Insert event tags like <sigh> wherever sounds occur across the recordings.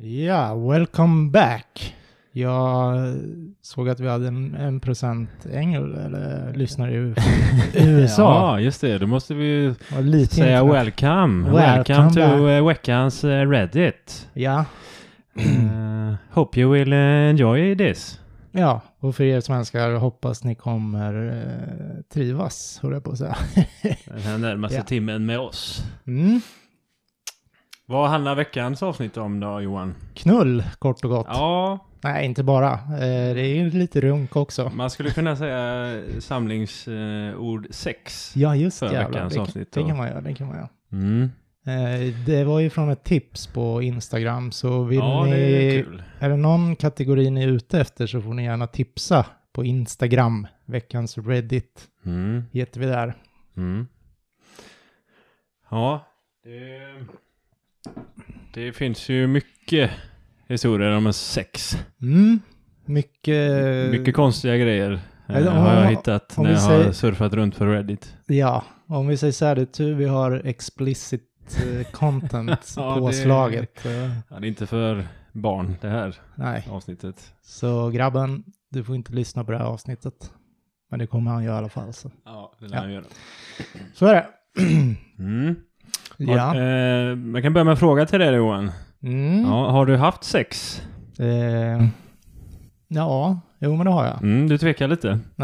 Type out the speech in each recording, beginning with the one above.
Ja, welcome back. Jag såg att vi hade en, en procent ängel, eller lyssnare i <laughs> USA. Ja, just det. Då måste vi lite säga welcome. Welcome Welcome, to eh, veckans eh, Reddit. Ja, Eh, hope you will enjoy this. ja, och för er svenskar hoppas ni kommer eh, trivas, höll jag på att säga. Den här närmaste <laughs> Ja. timmen med oss. Mm. Vad handlar veckans avsnitt om då, Johan? Knull, kort och gott. Ja, Nej, inte bara. Eh, det är ju lite runk också. man skulle kunna säga samlingsord 6. Ja, just För jävlar. veckans Det, avsnitt det kan man göra, det kan man göra. Mm. Eh, det var ju från ett tips på Instagram, så vill Ja, ni... det är kul. Är det någon kategori ni är ute efter så får ni gärna tipsa på Instagram, veckans Reddit. Mm. Heter vi där. Mm. Ja, det, det finns ju mycket historier om en sex. Mm. Mycket... Mycket konstiga grejer eh, Eller om- har jag hittat om när jag säger- har surfat runt på Reddit. Ja, om vi säger så här, det är tur vi har explicit eh, content <laughs> Ja, det- påslaget. Eh, Ja, det är inte för barn det här Nej, avsnittet. så grabben, du får inte lyssna på det här avsnittet. Men det kommer han göra i alla fall. Så, Ja, det lär Ja. han göra. så är det. <clears throat> Mm. Ja. Eh, man kan börja med en fråga till dig Johan. Mm. Ja, har du haft sex? Eh, ja, jo men det har jag. Mm, du tvekar lite. <laughs>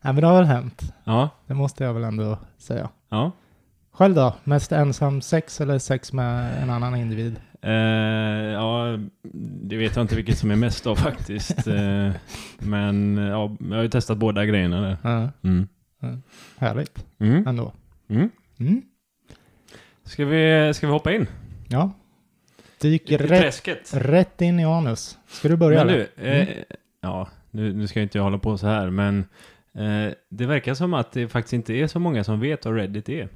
Nej men det har väl hänt. Ja, Det måste jag väl ändå säga. ja. Själv då? Mest ensam sex eller sex med en annan individ? Eh, ja, det vet jag inte vilket som är mest av faktiskt. <laughs> Eh, men ja, jag har ju testat båda grejerna där. Ja, Mm. härligt Mm. ändå. Mm. Mm. Ska, vi, ska vi hoppa in? Ja. Dyker I rätt, rätt in i anus. Ska du börja? Men du, eh, ja, nu, nu ska jag inte hålla på så här, men eh, det verkar som att det faktiskt inte är så många som vet vad Reddit är.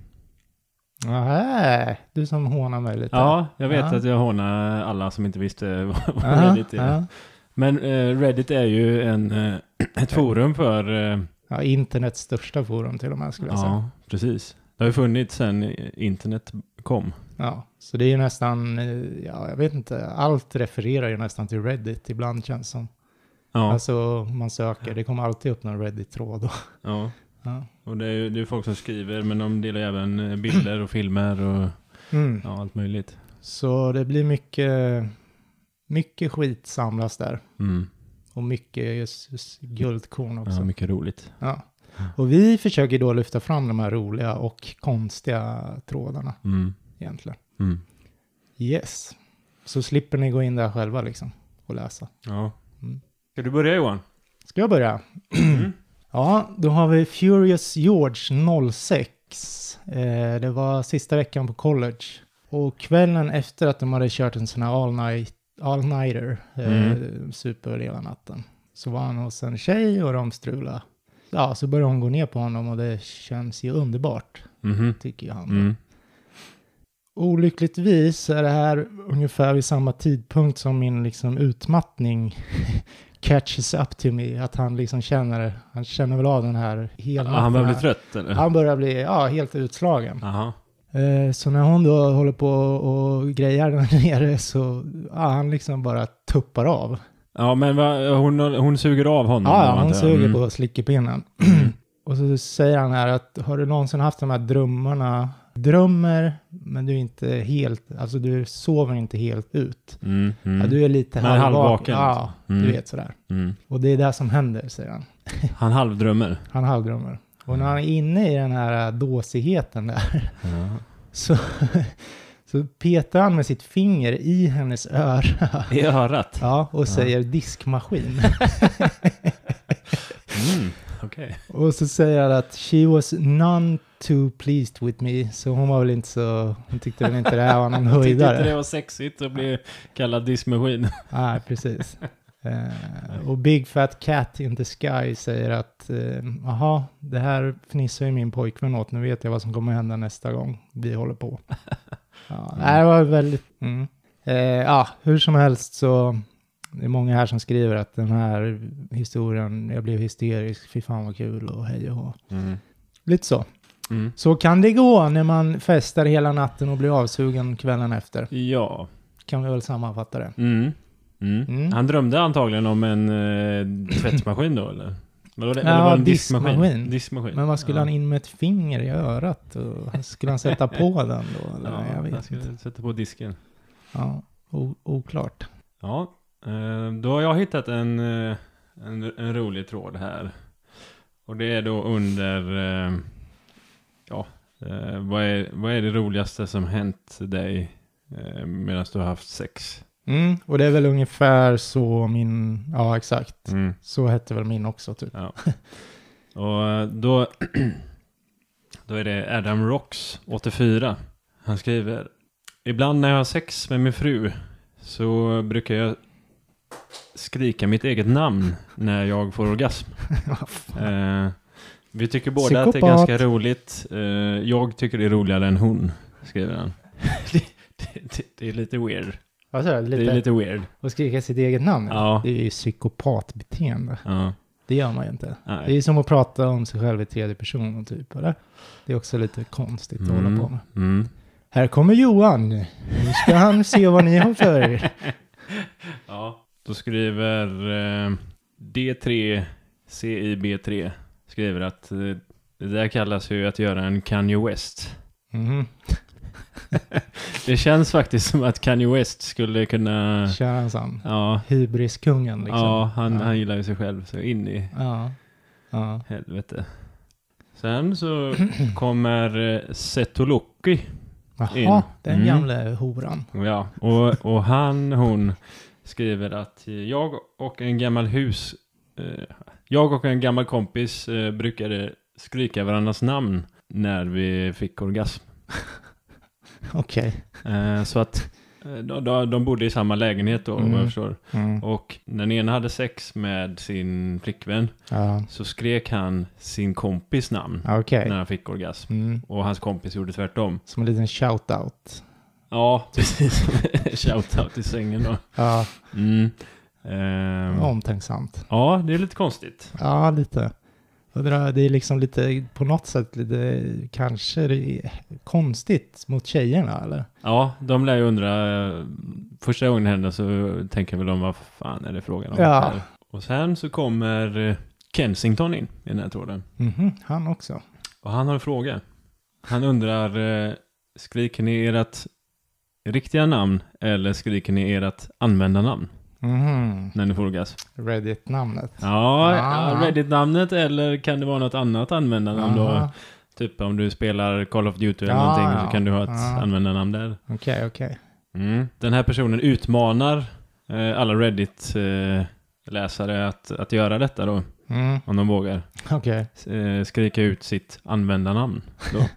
Nähä, du som hånar mig lite. Ja, jag vet Ja. att jag hånar alla som inte visste vad, <laughs> vad Ja, Reddit är. Men eh, Reddit är ju en, eh, <clears throat> ett forum för... Eh, ja, internets största forum till och med skulle jag säga. ja, precis. Det har ju funnits sedan internet kom. Ja, så det är ju nästan, eh, ja jag vet inte, allt refererar ju nästan till Reddit ibland känns som. Ja, Alltså man söker, det kommer alltid upp någon Reddit-tråd. ja. <laughs> Ja. Och det är ju det är folk som skriver, men de delar även eh, bilder och filmer och Mm. ja, allt möjligt. Så det blir mycket, mycket skit samlas där. Mm. Och mycket just, just guldkorn också. Ja, mycket roligt. Ja. Och vi försöker då lyfta fram de här roliga och konstiga trådarna Mm. egentligen. Mm. Yes. Så slipper ni gå in där själva liksom och läsa. Ja. Mm. Ska du börja Johan? Ska jag börja? Mm. <clears throat> Ja, då har vi Furious George 06. Eh, det var sista veckan på college. Och kvällen efter att de hade kört en sån här all, night, all nighter, eh, Mm. super hela natten, så var han hos en tjej och de strulade. Ja, så började hon gå ner på honom och det känns ju underbart, Mhm. tycker ju han. Mm. Olyckligtvis är det här ungefär vid samma tidpunkt som min liksom utmattning <laughs> catches up to me. Att han liksom känner, han känner väl av den här hela han börjar bli trött eller? Han börjar bli, ja, helt utslagen. Jaha. Eh, så när hon då håller på och grejar där <laughs> nere så, ja, han liksom bara tuppar av. Ja, men va, hon, hon suger av honom? Ja, hon suger Mm. på slickepinnen. <clears throat> och så säger han här att, har du någonsin haft de här drömmarna? Drömmer, men du är inte helt, alltså du sover inte helt ut. Mm. Mm. Ja, du är lite Men halvvaken. halvvaken, Ja, alltså. Mm. du vet sådär. Mm. Och det är det som händer, säger han. <laughs> Han halvdrömmer? Han halvdrömmer. Och när han är inne i den här dåsigheten där, Ja. <laughs> så, så petar han med sitt finger i hennes öra. I örat? Ja, och säger diskmaskin. <laughs> Mm. Okej. och så säger han att she was none too pleased with me. Så hon var väl inte så, hon tyckte väl inte det här var någon <laughs> Jag tyckte inte det höjdare. var sexigt att bli kallad diskmaskin. <laughs> Nej, precis. Eh, och Big Fat Cat in the Sky säger att eh, jaha, det här fnissar ju min pojkvän åt, nu vet jag vad som kommer hända nästa gång vi håller på. Ja, det var väldigt... Mm. Eh, ja, hur som helst så det är många här som skriver att den här historien, jag blev hysterisk, fy fan vad kul och hej och hå. Mm. Lite så. Mm. Så kan det gå när man festar hela natten och blir avsugen kvällen efter. Ja, kan vi väl sammanfatta det. Mm. Mm. Mm. Han drömde antagligen om en eh, tvättmaskin då eller? Vadå det? Ja, eller var det en diskmaskin. diskmaskin? Men vad skulle ja. han in med ett finger i örat? Och skulle han sätta på <laughs> den då? Eller? Ja, jag vet han skulle inte. sätta på disken. Ja, o- oklart. Ja, eh, då har jag hittat en, eh, en, en rolig tråd här. Och det är då under, eh, ja, vad är, vad är det roligaste som hänt dig medan du har haft sex? Mm, och det är väl ungefär så min, ja exakt. Mm. Så hette väl min också typ. Ja. Och eh, då, <clears throat> då är det Adam Rocks, 84. Han skriver Ibland när jag har sex med min fru så brukar jag skrika mitt eget namn när jag får orgasm. <laughs> Eh, vi tycker båda att det är Psykopat. ganska roligt. Eh, jag tycker det är roligare än hon, skriver han. <laughs> det, det, det, det är lite weird. Sa du? Det är Lite, lite weird. och skrika sitt eget namn? Ja. Det är ju psykopatbeteende. Ja, Det gör man ju inte. Det är nej. som att prata om sig själv i tredje person typ, eller? Det är också lite konstigt att hålla på med. Mm. Här kommer Johan. Nu ska han se vad ni har för er. <laughs> Ja, då skriver eh, D3CIB3 skriver att eh, det där kallas ju att göra en Kanye West. Mhm. <laughs> Det känns faktiskt som att Kanye West skulle kunna... Sån. Ja, Hybriskungen liksom. ja, han, Ja. han gillar ju sig själv så in i Ja. Ja. helvete. Sen så kommer eh, Setoloki. In. Jaha, den Mm. gamla horan. Ja, och, och han, hon skriver att jag och en gammal hus, eh, jag och en gammal kompis eh, brukade skrika varandras namn när vi fick orgasm. <laughs> Okej. Eh, så att eh, de, de, de bodde i samma lägenhet då, Mm. jag förstår. Mm. Och när den ena hade sex med sin flickvän Ja, så skrek han sin kompis namn okej. när han fick orgasm. Mm. Och hans kompis gjorde tvärtom. Som en liten shout-out. Ja, <laughs> precis. Shoutout i sängen då. Ja, Mm. Ehm, omtänksamt. Ja, det är lite konstigt. Ja, lite. Undrar, Det är liksom lite, på något sätt lite, kanske det är konstigt mot tjejerna eller? Ja, de lär ju undra. Första gången det händer så tänker väl de vad fan är det frågan om? Ja. här? Och sen så kommer Kensington in i den här tråden. Mhm, han också. Och han har en fråga. Han undrar, eh, skriker ni ert riktiga namn eller skriker ni ert användarnamn Mhm, när ni får orgasm? Reddit-namnet. Ja, Ah. Reddit-namnet eller kan det vara något annat användarnamn då? Typ om du spelar Call of Duty eller Ja, någonting så kan du ha ett Ja. användarnamn där. Okej, okej. Mm. Den här personen utmanar eh, alla Reddit-läsare att, att göra detta då, Mm, om de vågar. okej. Eh, skrika ut sitt användarnamn då. <laughs>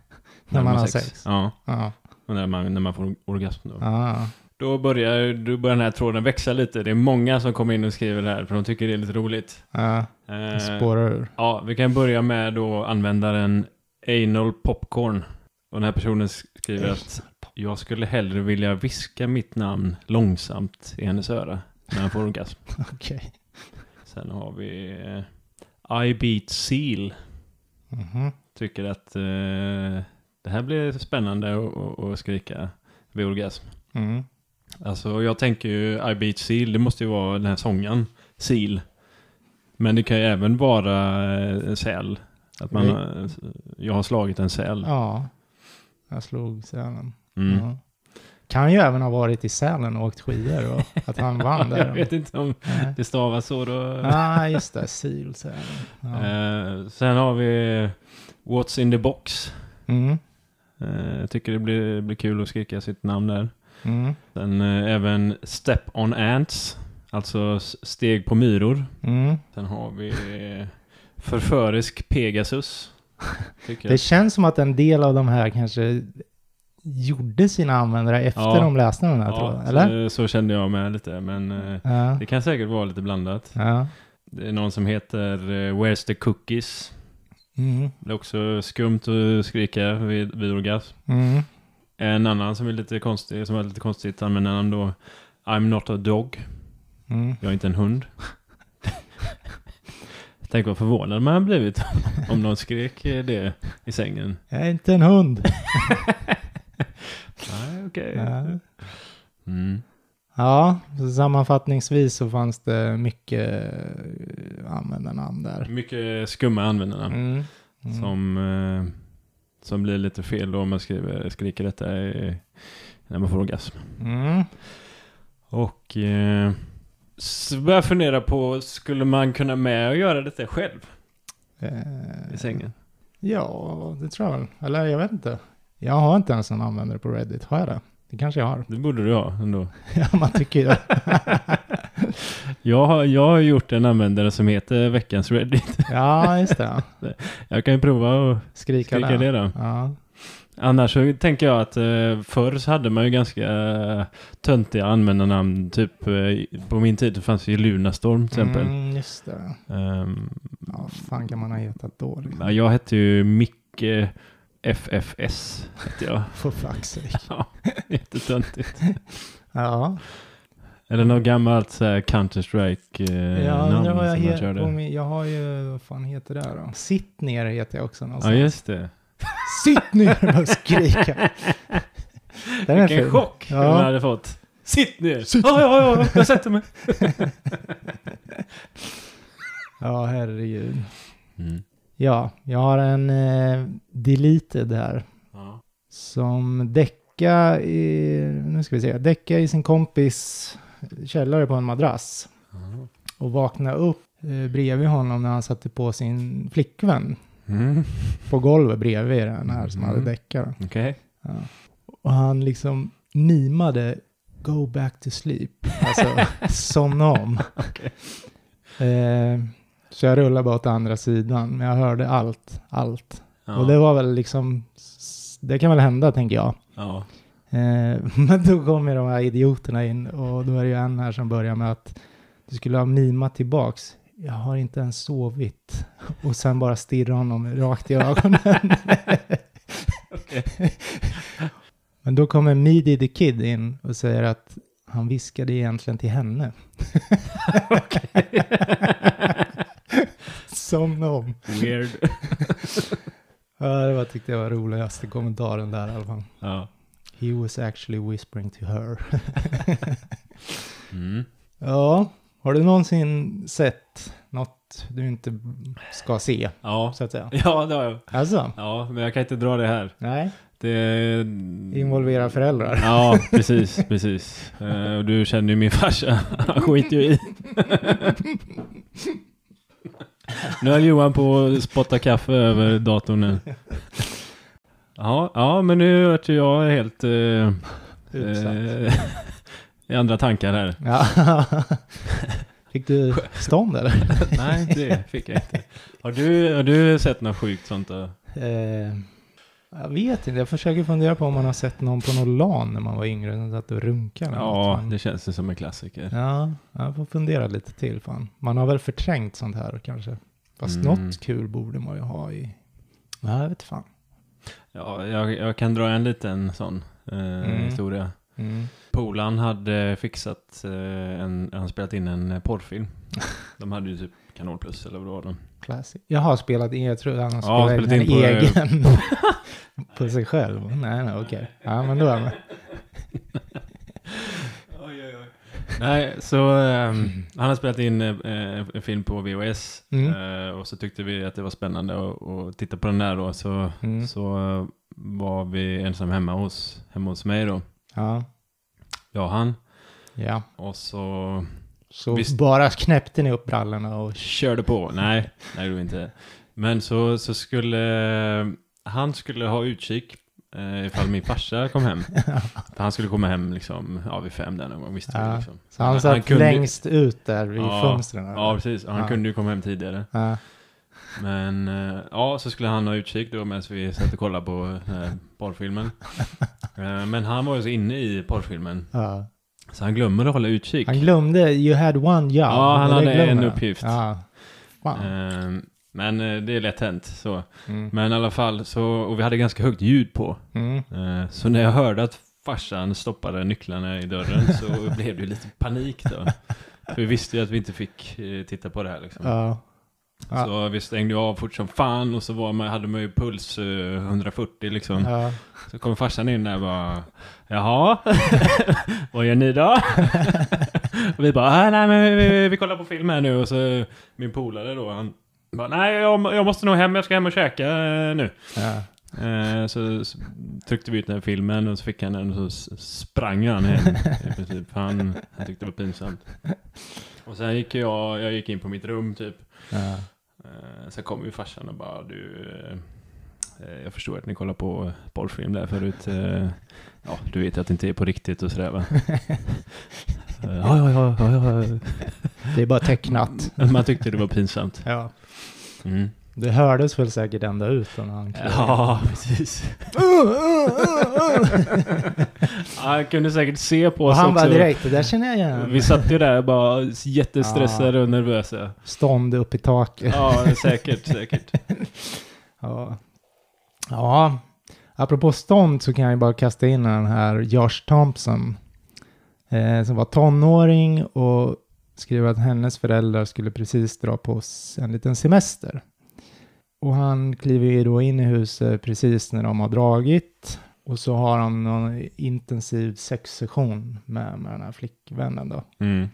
När man har sex. Ja, Ja. och när man, när man får orgasm då. Ja. Då börjar, då börjar den här tråden växa lite. Det är många som kommer in och skriver det här för de tycker det är lite roligt. Ja. Eh, Det spårar ur. Ja, vi kan börja med då användaren Anal Popcorn. Och den här personen skriver att jag skulle hellre vilja viska mitt namn långsamt i hennes öra när han får orgasm. <laughs> Okej. Sen har vi eh, I Beat Seal. Mhm. Tycker att eh, det här blir spännande att skrika vid orgasm. Mm. Alltså jag tänker ju I Beat Seal, det måste ju vara den här sången Seal. Men det kan ju även vara eh, en säl. Att man, har- jag har slagit en säl. Ja. Jag slog Sälen. Mm. Ja. Kan ju även ha varit i Sälen och åkt skidor och <laughs> att han vann där. jag vet inte om Nej. det stavas så då. ah, just det. Sil Sälen. Ja. Eh, sen har vi What's in the box. Mm. Eh, jag tycker det blir, blir kul att skrika sitt namn där. Mm. Sen eh, även Step on Ants. Alltså steg på myror. Mm. Sen har vi eh, Förförisk Pegasus. <laughs> Det känns som att en del av de här kanske gjorde sina användare efter Ja. de läste den här Ja, tråden, eller? Så, så kände jag med lite, men eh, Ja. det kan säkert vara lite blandat. Ja. Det är någon som heter eh, Where's the Cookies. Mm. Det är också skumt att skrika vid, vid orgasm. Mm. En annan som är lite konstig, som har lite konstigt användaren då. I'm not a dog. Mm. Jag är inte en hund. Tänk vad förvånad man hade blivit om någon skrek det i sängen. Jag är inte en hund. <laughs> Nej, okej. Ja. Mm. Ja, sammanfattningsvis så fanns det mycket eh, användarnamn där. Mycket skumma användarnamn. Mm. Mm. Som, eh, som blir lite fel då om man skriver, skriker detta i, när man får orgasm. Mm. Och eh, så börjar jag fundera på, skulle man kunna med och göra detta själv Eh, i sängen? Ja, det tror jag väl. Eller jag vet inte. Jag har inte ens en användare på Reddit. Har jag det? Det kanske jag har. Det borde du ha ändå. <laughs> ja, man tycker ju det. <laughs> Jag har, jag har gjort en användare som heter veckans Reddit. <laughs> ja, just det. Jag kan ju prova att Skrika, skrika det då. Ja. Annars så tänker jag att eh, förr så hade man ju ganska eh, töntiga användarnamn. Typ eh, på min tid fanns ju Lunarstorm till exempel. Mm, just det. Ehm, Ja, vad fan kan man ha hetat då? Liksom? ja, jag hette ju Micke FFS. Hette jag. <laughs> For fuck's sake. <laughs> ja, jättetöntigt. <laughs> Ja, Eller något gammalt så här Counter-Strike eh, jag namn undrar vad jag heter. min- Jag har ju, vad fan heter det då? Sitt ner heter jag också Ja, någonstans. just det. Sitt ner och skrika. Den är Vilken fin. chock Ja. man hade fått. Sitt ner! Ja, ja, ja, jag sätter mig. Ja, herregud. Mm. Ja, jag har en eh, deleted här. Ja. Som däcka i, nu ska vi se, däcka i sin kompis källare på en madrass. Ja. Och vakna upp eh, bredvid honom när han satte på sin flickvän. Mm. På golvet bredvid den här som Mm. hade däckare. Okej. Ja. Och han liksom mimade Go back to sleep. Alltså <laughs> somna om. Eh, så jag rullade bara åt andra sidan. Men jag hörde allt, allt. Ja. Och det var väl liksom, det kan väl hända tänker jag. Ja. Eh, <laughs> men då kommer de här idioterna in och då är det ju en här som börjar med att du skulle ha mimat tillbaks. Jag har inte ens sovit. <laughs> Och sen bara stirra honom rakt i ögonen. <laughs> Men då kommer Midi the Kid in och säger att han viskade egentligen till henne. Somna om. Weird. <laughs> Ja, det var, tyckte jag var roligaste kommentaren där i alla fall. ja. He was actually whispering to her. <laughs> Mm. Ja, har du någonsin sett något du inte ska se, Ja. så att säga? Ja, det har jag. Alltså? Ja, men jag kan inte dra det här. Nej, Det... involvera föräldrar. Ja, precis, precis. Och du känner ju min farsa. Han skiter ju i. <laughs> nu är Johan på att spotta kaffe över datorn nu. Ja, ja men nu vart jag helt eh, eh, i andra tankar här. Ja. <laughs> Fick du stånd eller? <laughs> Nej, det fick jag inte. Har du, har du sett något sjukt sånt då? Eh, jag vet inte, jag försöker fundera på om man har sett någon på någon LAN när man var yngre som satt och runkade. Ja, det känns ju som en klassiker. Ja, jag får fundera lite till fan. Man har väl förträngt sånt här kanske. Fast Mm. något kul borde man ju ha i... Nej, jag vet fan. Ja, jag, jag kan dra en liten sån eh, Mm. historia. Mm. Polan hade fixat eh, en, han spelat in en porrfilm. <laughs> De hade ju typ Kanal Plus eller vad det var de. Classic. Jag har spelat in, jag tror han har Ja, spelat spelat in in en på- egen. <laughs> på sig själv? Nej, nej, okej. Ja, men då är jag med. Nej, så ehm, han har spelat in eh, en film på VHS. Mm. eh, och så tyckte vi att det var spännande att titta på den där då. Så, Mm. så eh, var vi ensam hemma hos, hemma hos mig då. Ja, Jag och han. ja. Och så Så Visst. bara knäppte ni upp brallorna och... körde på. Nej, nej det var inte. Men så, så skulle han skulle ha utkik eh, ifall min farsa kom hem. <laughs> Han skulle komma hem liksom, ja, vid fem där någon gång visste Ja, vi liksom. Så han satt längst ut där vid Ja, fönstren? Ja, precis. Han Ja. kunde ju komma hem tidigare. Ja. Men eh, ja, så skulle han ha utkik då medan vi satt och kollade på här porrfilmen. <laughs> Eh, Men han var ju så inne i porrfilmen. ja. Så han glömmer att hålla utkik. Han glömde, you had one job. Ja, han hade en uppgift. Ja. Fan. Eh, Men eh, det är lätt hänt så. Mm. Men i alla fall så, och vi hade ganska högt ljud på. Mm. Eh, Så när jag hörde att farsan stoppade nycklarna i dörren <laughs> så blev det lite panik då. För vi visste ju att vi inte fick eh, titta på det här liksom. Ja. Ja. Så vi stängde av fort som fan och så var man, hade man ju puls eh, 140 liksom. Ja. Så kom farsan in där och bara Jaha, <laughs> vad gör ni då? <laughs> och vi bara "Ah, nej men vi, vi, vi kollar på film här nu och så min polare då han bara nej jag, jag måste nog hem, jag ska hem och käka eh, nu. Ja. Eh, så, så tryckte vi ut den här filmen och så fick han den och så sprang han hem i princip. Han, han tyckte det var pinsamt. Och sen gick jag, jag gick in på mitt rum typ. Ja. Eh, sen kom ju farsan och bara du eh, Jag förstår att ni kollar på porrfilm där förut. Eh, ja, du vet att det inte är på riktigt och sådär va? <laughs> Ja, ja, ja, ja, ja. Det är bara tecknat. Man tyckte det var pinsamt. Ja. Mm. Det hördes väl säkert ända ut när han. Ja, precis. Ja, jag kunde säkert se på Och oss han bara också. direkt, det där känner jag igen. Vi satt ju där bara jättestressade och nervösa. Stånd upp i taket. Ja, säkert, säkert. <laughs> Ja. ja. Apropå stånd så kan jag ju bara kasta in den här Josh Thompson. Eh, som var tonåring och skrev att hennes föräldrar skulle precis dra på en liten semester. Och han kliver ju då in i huset precis när de har dragit. Och så har han någon intensiv sexsession med, med den här flickvännen då. Mm.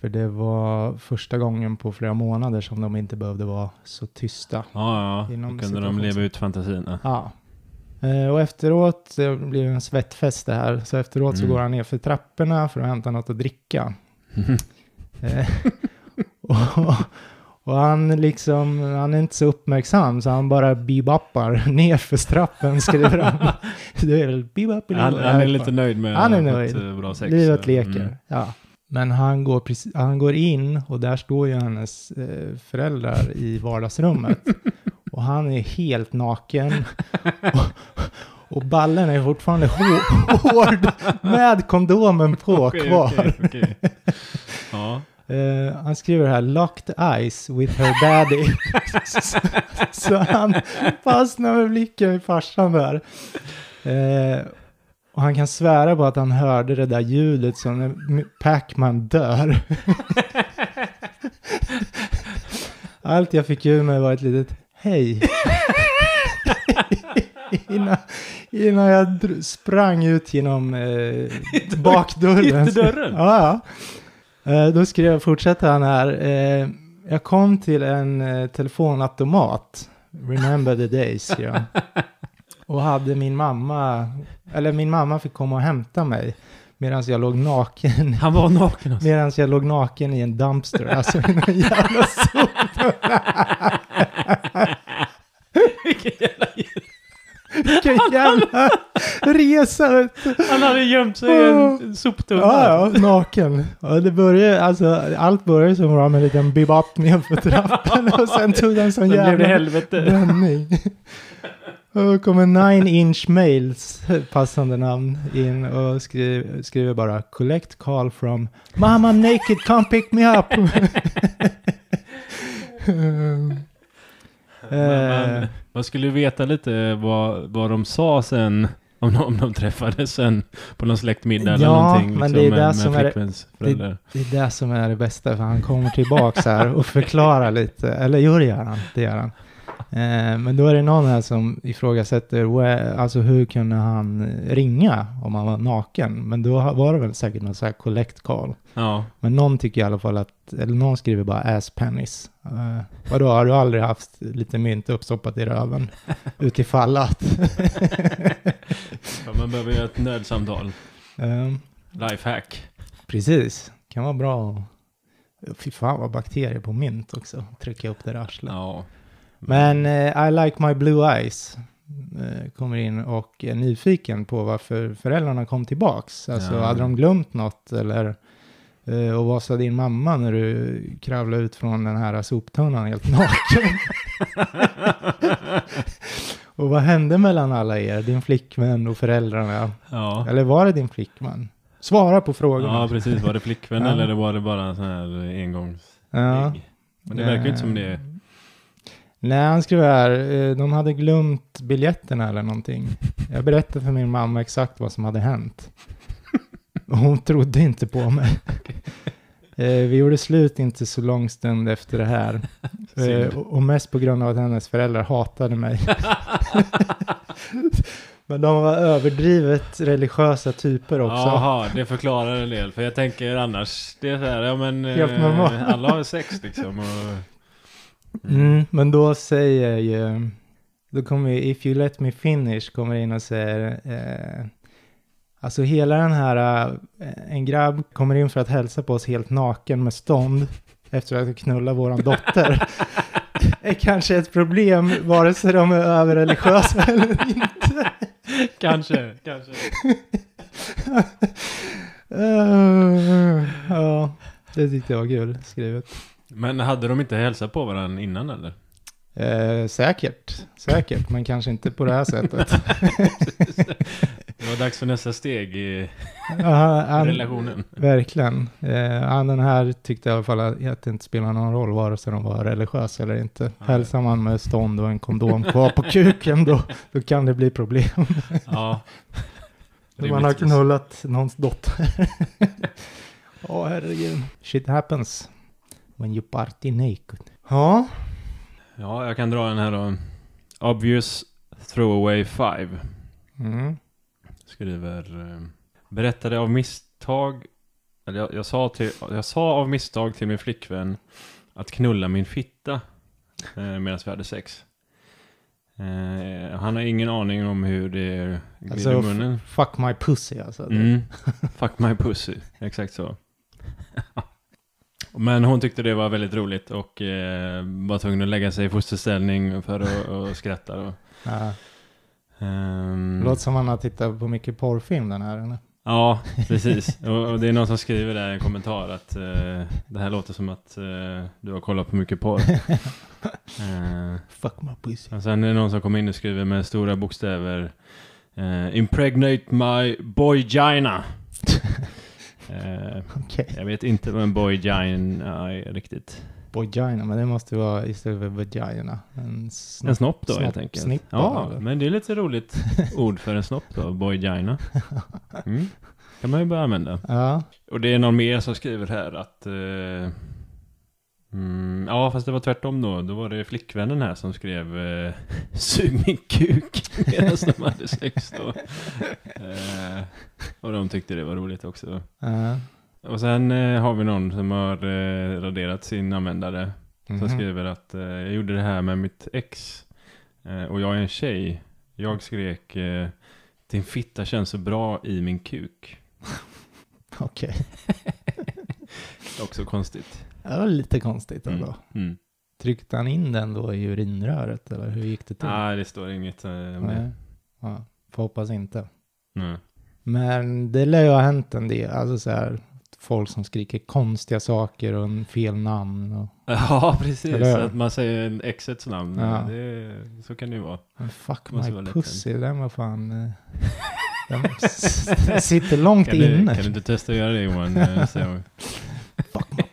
För det var första gången på flera månader som de inte behövde vara så tysta. Ja, ja. Inom Då kunde de leva ut fantasin. Ja. Eh, Och efteråt, det blir en svettfest det här, så efteråt så Mm. går han ner för trapporna för att hämta något att dricka. <laughs> Eh, <laughs> och, och han liksom, han är inte så uppmärksam så han bara bibappar <laughs> ner för trappen skriver han. <laughs> Det är väl bibapp Han, han är lite nöjd med Han är nöjd. fått, eh, bra sex. Livet så, leker. mm. Ja. Men han går, precis, han går in och där står ju hennes eh, föräldrar i vardagsrummet. <laughs> och han är helt naken. och, och ballen är fortfarande hå- hård med kondomen på Okej, kvar. okej, okej. Ja. Eh, han skriver här locked eyes with her daddy. så, <laughs> så han fastnar med blicken i farsan där. Eh, och han kan svära på att han hörde det där ljudet som när Pac-Man dör. <laughs> Allt jag fick ur mig var ett litet hej. innan, innan jag sprang ut genom eh, bakdörren. Ytterdörren? Ja, ja. Eh, då skrev jag, fortsätter han här. Eh, jag kom till en eh, telefonautomat. Remember the days, <laughs> han. Och hade min mamma, eller min mamma fick komma och hämta mig. Medan jag låg naken, Han var naken alltså. medan jag låg naken i en dumpster. Alltså i någon jävla soptunna. <laughs> Vilken jävla... Vilken jävla resa. Han hade gömt sig i en soptunna. Ja, ja, naken. Det började, alltså, allt började som bara med en liten bebop ner för trappan och sen tog den sån Sen blev det jävla helvete. vändning. Och då kommer Nine Inch Mails, passande namn, in och skriver, skriver bara Collect call from Mama I'm naked, come pick me up. <laughs> <laughs> Man, Eh, man skulle veta lite vad, vad de sa sen. Om de, om de träffades sen på någon släktmiddag eller Ja, någonting. liksom, men det är med, det som är det-. Det är det som är det bästa, för han kommer tillbaka här och förklarar lite. Eller jo, det gör han. Det gör han. Eh, men då är det någon här som ifrågasätter, alltså hur kunde han ringa om han var naken? Men då var det väl säkert någon sån här collect call. Ja. Men någon tycker i alla fall att, eller någon skriver bara ass pennies. Uh, vadå, har du aldrig haft lite mynt uppstoppat i röven? <laughs> Utifall att. Ja, Man behöver ju ett nödsamtal. um, Lifehack. precis, kan vara bra. att- Fy fan vad bakterier på mynt också. Trycka upp det i arslet. Ja. Men eh, I like my blue eyes eh, kommer in och är nyfiken på varför föräldrarna kom tillbaks. Alltså Ja. hade de glömt något eller eh, och vad sa din mamma när du kravlade ut från den här soptunnan helt <laughs> naken? <laughs> och vad hände mellan alla er, din flickvän och föräldrarna? Ja. Eller var det din flickvän? Svara på frågorna. ja, precis. Var det flickvän <laughs> eller var det bara en sån här engångs... Ja. Men det verkar ju inte som det. Nej, han skrev här, eh, de hade glömt biljetterna eller någonting. Jag berättade för min mamma exakt vad som hade hänt. Hon trodde inte på mig. <laughs> Eh, Vi gjorde slut inte så lång stund efter det här. <laughs> Eh, och mest på grund av att hennes föräldrar hatade mig. <laughs> Men de var överdrivet religiösa typer också. Jaha, det förklarar en del. För jag tänker annars, det är så här, ja men Helt normalt. alla har sex liksom. Och, Mm, men då säger ju, då kommer ju If You Let Me Finish kommer in och säger, eh, alltså hela den här, eh, en grabb kommer in för att hälsa på oss helt naken med stånd efter att ha knullat våran dotter. <laughs> är kanske ett problem vare sig de är överreligiösa eller inte. kanske, kanske. <laughs> Eh, ja, det tyckte jag var kul skrivet. Men hade de inte hälsat på varandra innan eller? Eh, säkert, säkert, men kanske inte på det här sättet. <laughs> Det var dags för nästa steg i Ja, han, relationen. verkligen. Eh, han den här tyckte i alla fall att det inte spelar någon roll vare sig de var religiösa eller inte. Nej. Hälsar man med stånd och en kondom kvar på kuken då, då kan det bli problem. Ja. <laughs> När man har knullat någons dotter. <laughs> Åh herregud. Shit happens. When you party naked. Ja, Ja, jag kan dra den här då. Obvious throwaway 5. mm. Skriver... Eh, berättade av misstag... Eller jag, jag, sa till, jag sa av misstag till min flickvän att knulla min fitta eh, medan vi hade sex. Eh, han har ingen aning om hur det glider Alltså, i munnen. fuck my pussy alltså. Mm. Fuck my pussy. Exakt så. <laughs> Men hon tyckte det var väldigt roligt och eh, var tvungen att lägga sig i fosterställning för att <laughs> och skratta. Då. Ja. Ehm, Låter som han har tittat på mycket porrfilm den här. Eller? Ja, precis. och, och det är någon som skriver där i en kommentar att eh, det här låter som att eh, du har kollat på mycket porr. <laughs> Eh, Fuck my pussy. och sen är det någon som kommer in och skriver med stora bokstäver eh, Impregnate my boygina. <laughs> eh, <laughs> Okej. jag vet inte vad en boygina är riktigt. Vagina, men det måste vara istället för vagina. En snopp. En snopp då Snopp- helt enkelt. snippa, ja, eller? men det är lite roligt <laughs> ord för en snopp då, boygina. <laughs> Mm. kan man ju börja använda. Ja, Och det är någon mer som skriver här att... Eh, mm, ja, fast det var tvärtom då. Då var det flickvännen här som skrev eh, <laughs> Sug min kuk <laughs> medan de hade sex då. Eh, och de tyckte det var roligt också. ja. Och sen eh, har vi någon som har eh, raderat sin användare. Som Mhm. skriver att eh, jag gjorde det här med mitt ex. Eh, och jag är en tjej. Jag skrek eh, Din fitta känns så bra i min kuk. <laughs> Okej. Också konstigt. Det var lite konstigt Mm. ändå. Mm. Tryckte han in den då i urinröret eller hur gick det till? Nej, det står inget eh, om Nej. det. Ja, får hoppas inte. Nej. Men det lär ju ha hänt en del. Alltså så här, folk som skriker konstiga saker och en fel namn. Och, <laughs> Ja, precis. Att man säger en exets namn. Ja. Det, så kan det ju vara. men fuck vara my lätt pussy, den var fan... eh, <laughs> <laughs> Den sitter långt Kan du, inne. kan du inte testa att göra det Johan?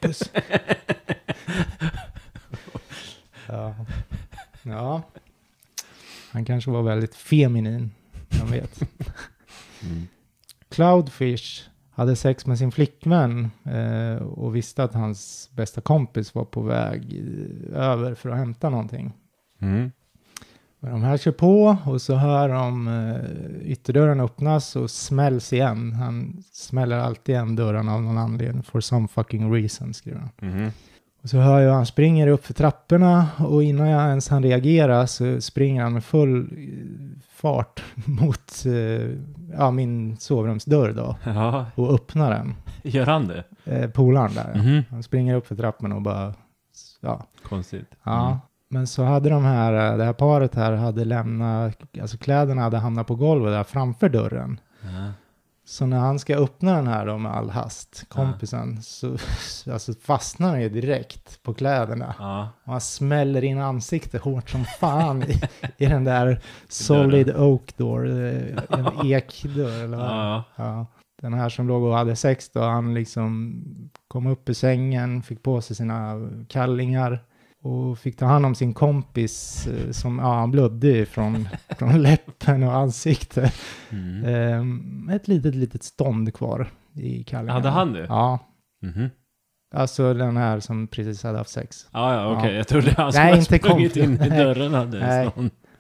Pussy. <laughs> ja. ja. Han kanske var väldigt feminin. Jag vet. Mm. Cloudfish hade sex med sin flickvän eh, och visste att hans bästa kompis var på väg eh, över för att hämta någonting. Mm. Men de här kör på och så hör de eh, ytterdörren öppnas och smälls igen. Han smäller alltid igen dörren av någon anledning. For some fucking reason, skriver han. Mhm. Och så hör jag han springer upp för trapporna och innan jag ens han reagerar så springer han med full eh, fart <laughs> mot eh, ja, min sovrumsdörr då Ja, och öppnar den. gör han det? Eh, polaren där. Mhm. Han springer upp för trapporna och bara, ja. Konstigt. ja. Mm. Men så hade de här, eh, det här paret här hade lämnat, alltså kläderna hade hamnat på golvet där framför dörren. Ja. Så när han ska öppna den här då med all hast, kompisen, så <laughs> alltså fastnar han ju direkt på kläderna. Ja. Och han smäller in ansiktet hårt som fan i, <laughs> i den där solid oak door, eh, en <laughs> ekdörr eller vad. Ja. Den här som låg och hade sex då, han liksom kom upp ur sängen, fick på sig sina kallingar och fick ta hand om sin kompis eh, som, ja, han blödde från, <laughs> från läppen och ansiktet. Mm. Ehm, ett litet, litet stånd kvar i kallingarna. Hade han det? Ja. Mhm. Alltså den här som precis hade haft sex. Ja, ja, okej. Ja. Jag trodde han skulle ha inte sprungit in i dörren hade Nej.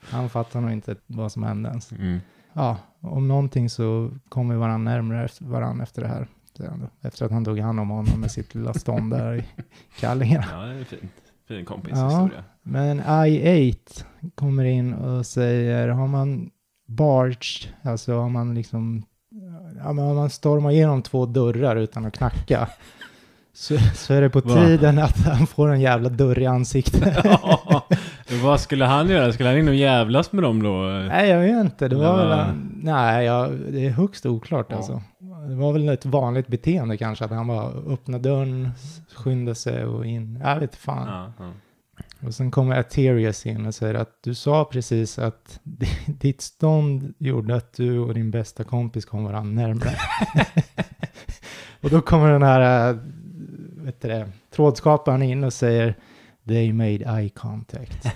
Han fattar nog inte vad som hände ens. Mm. Ja, om någonting så kommer varandra närmare varandra efter det här. Efter att han tog hand om honom med sitt lilla stånd där i <laughs> kallingarna. Ja, det är fint. Fin Ja. kompishistoria. Men I8 kommer in och säger, har man barged, alltså har man liksom, ja men om man stormar igenom två dörrar utan att knacka, <laughs> så, så är det på Va? tiden att han får en jävla dörr i ansiktet. <laughs> Ja, vad skulle han göra? Skulle han in och jävlas med dem då? Nej, jag vet inte. Det var Eller väl... Nej, ja, det är högst oklart Ja. alltså. Det var väl ett vanligt beteende kanske, att han bara öppnade dörren, skyndade sig och in. Jag vet fan. Ja, ja. Och sen kommer Aterius in och säger att du sa precis att <laughs> ditt stånd gjorde att du och din bästa kompis kom varandra närmare. <laughs> och då kommer den här, äh, vet det, trådskaparen in och säger They made eye contact.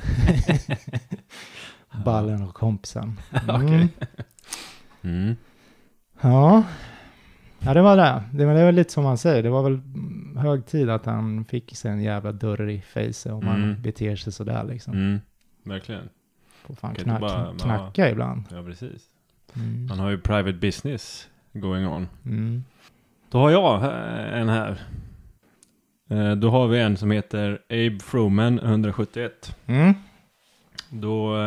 <laughs> Ballen och kompisen. Mm. Okej. Mm. Ja. Ja, det var det. Det var, det var lite som han säger, det var väl hög tid att han fick sig en jävla dörr i face om man Mm. beter sig sådär liksom. Mm. Verkligen. Får fan Kan knack, bara- knacka ibland. Ja, precis. Mm. Han har ju private business going on. Mm. Då har jag eh, en här. Eh, Då har vi en som heter Abe Froman 171. Mm. Då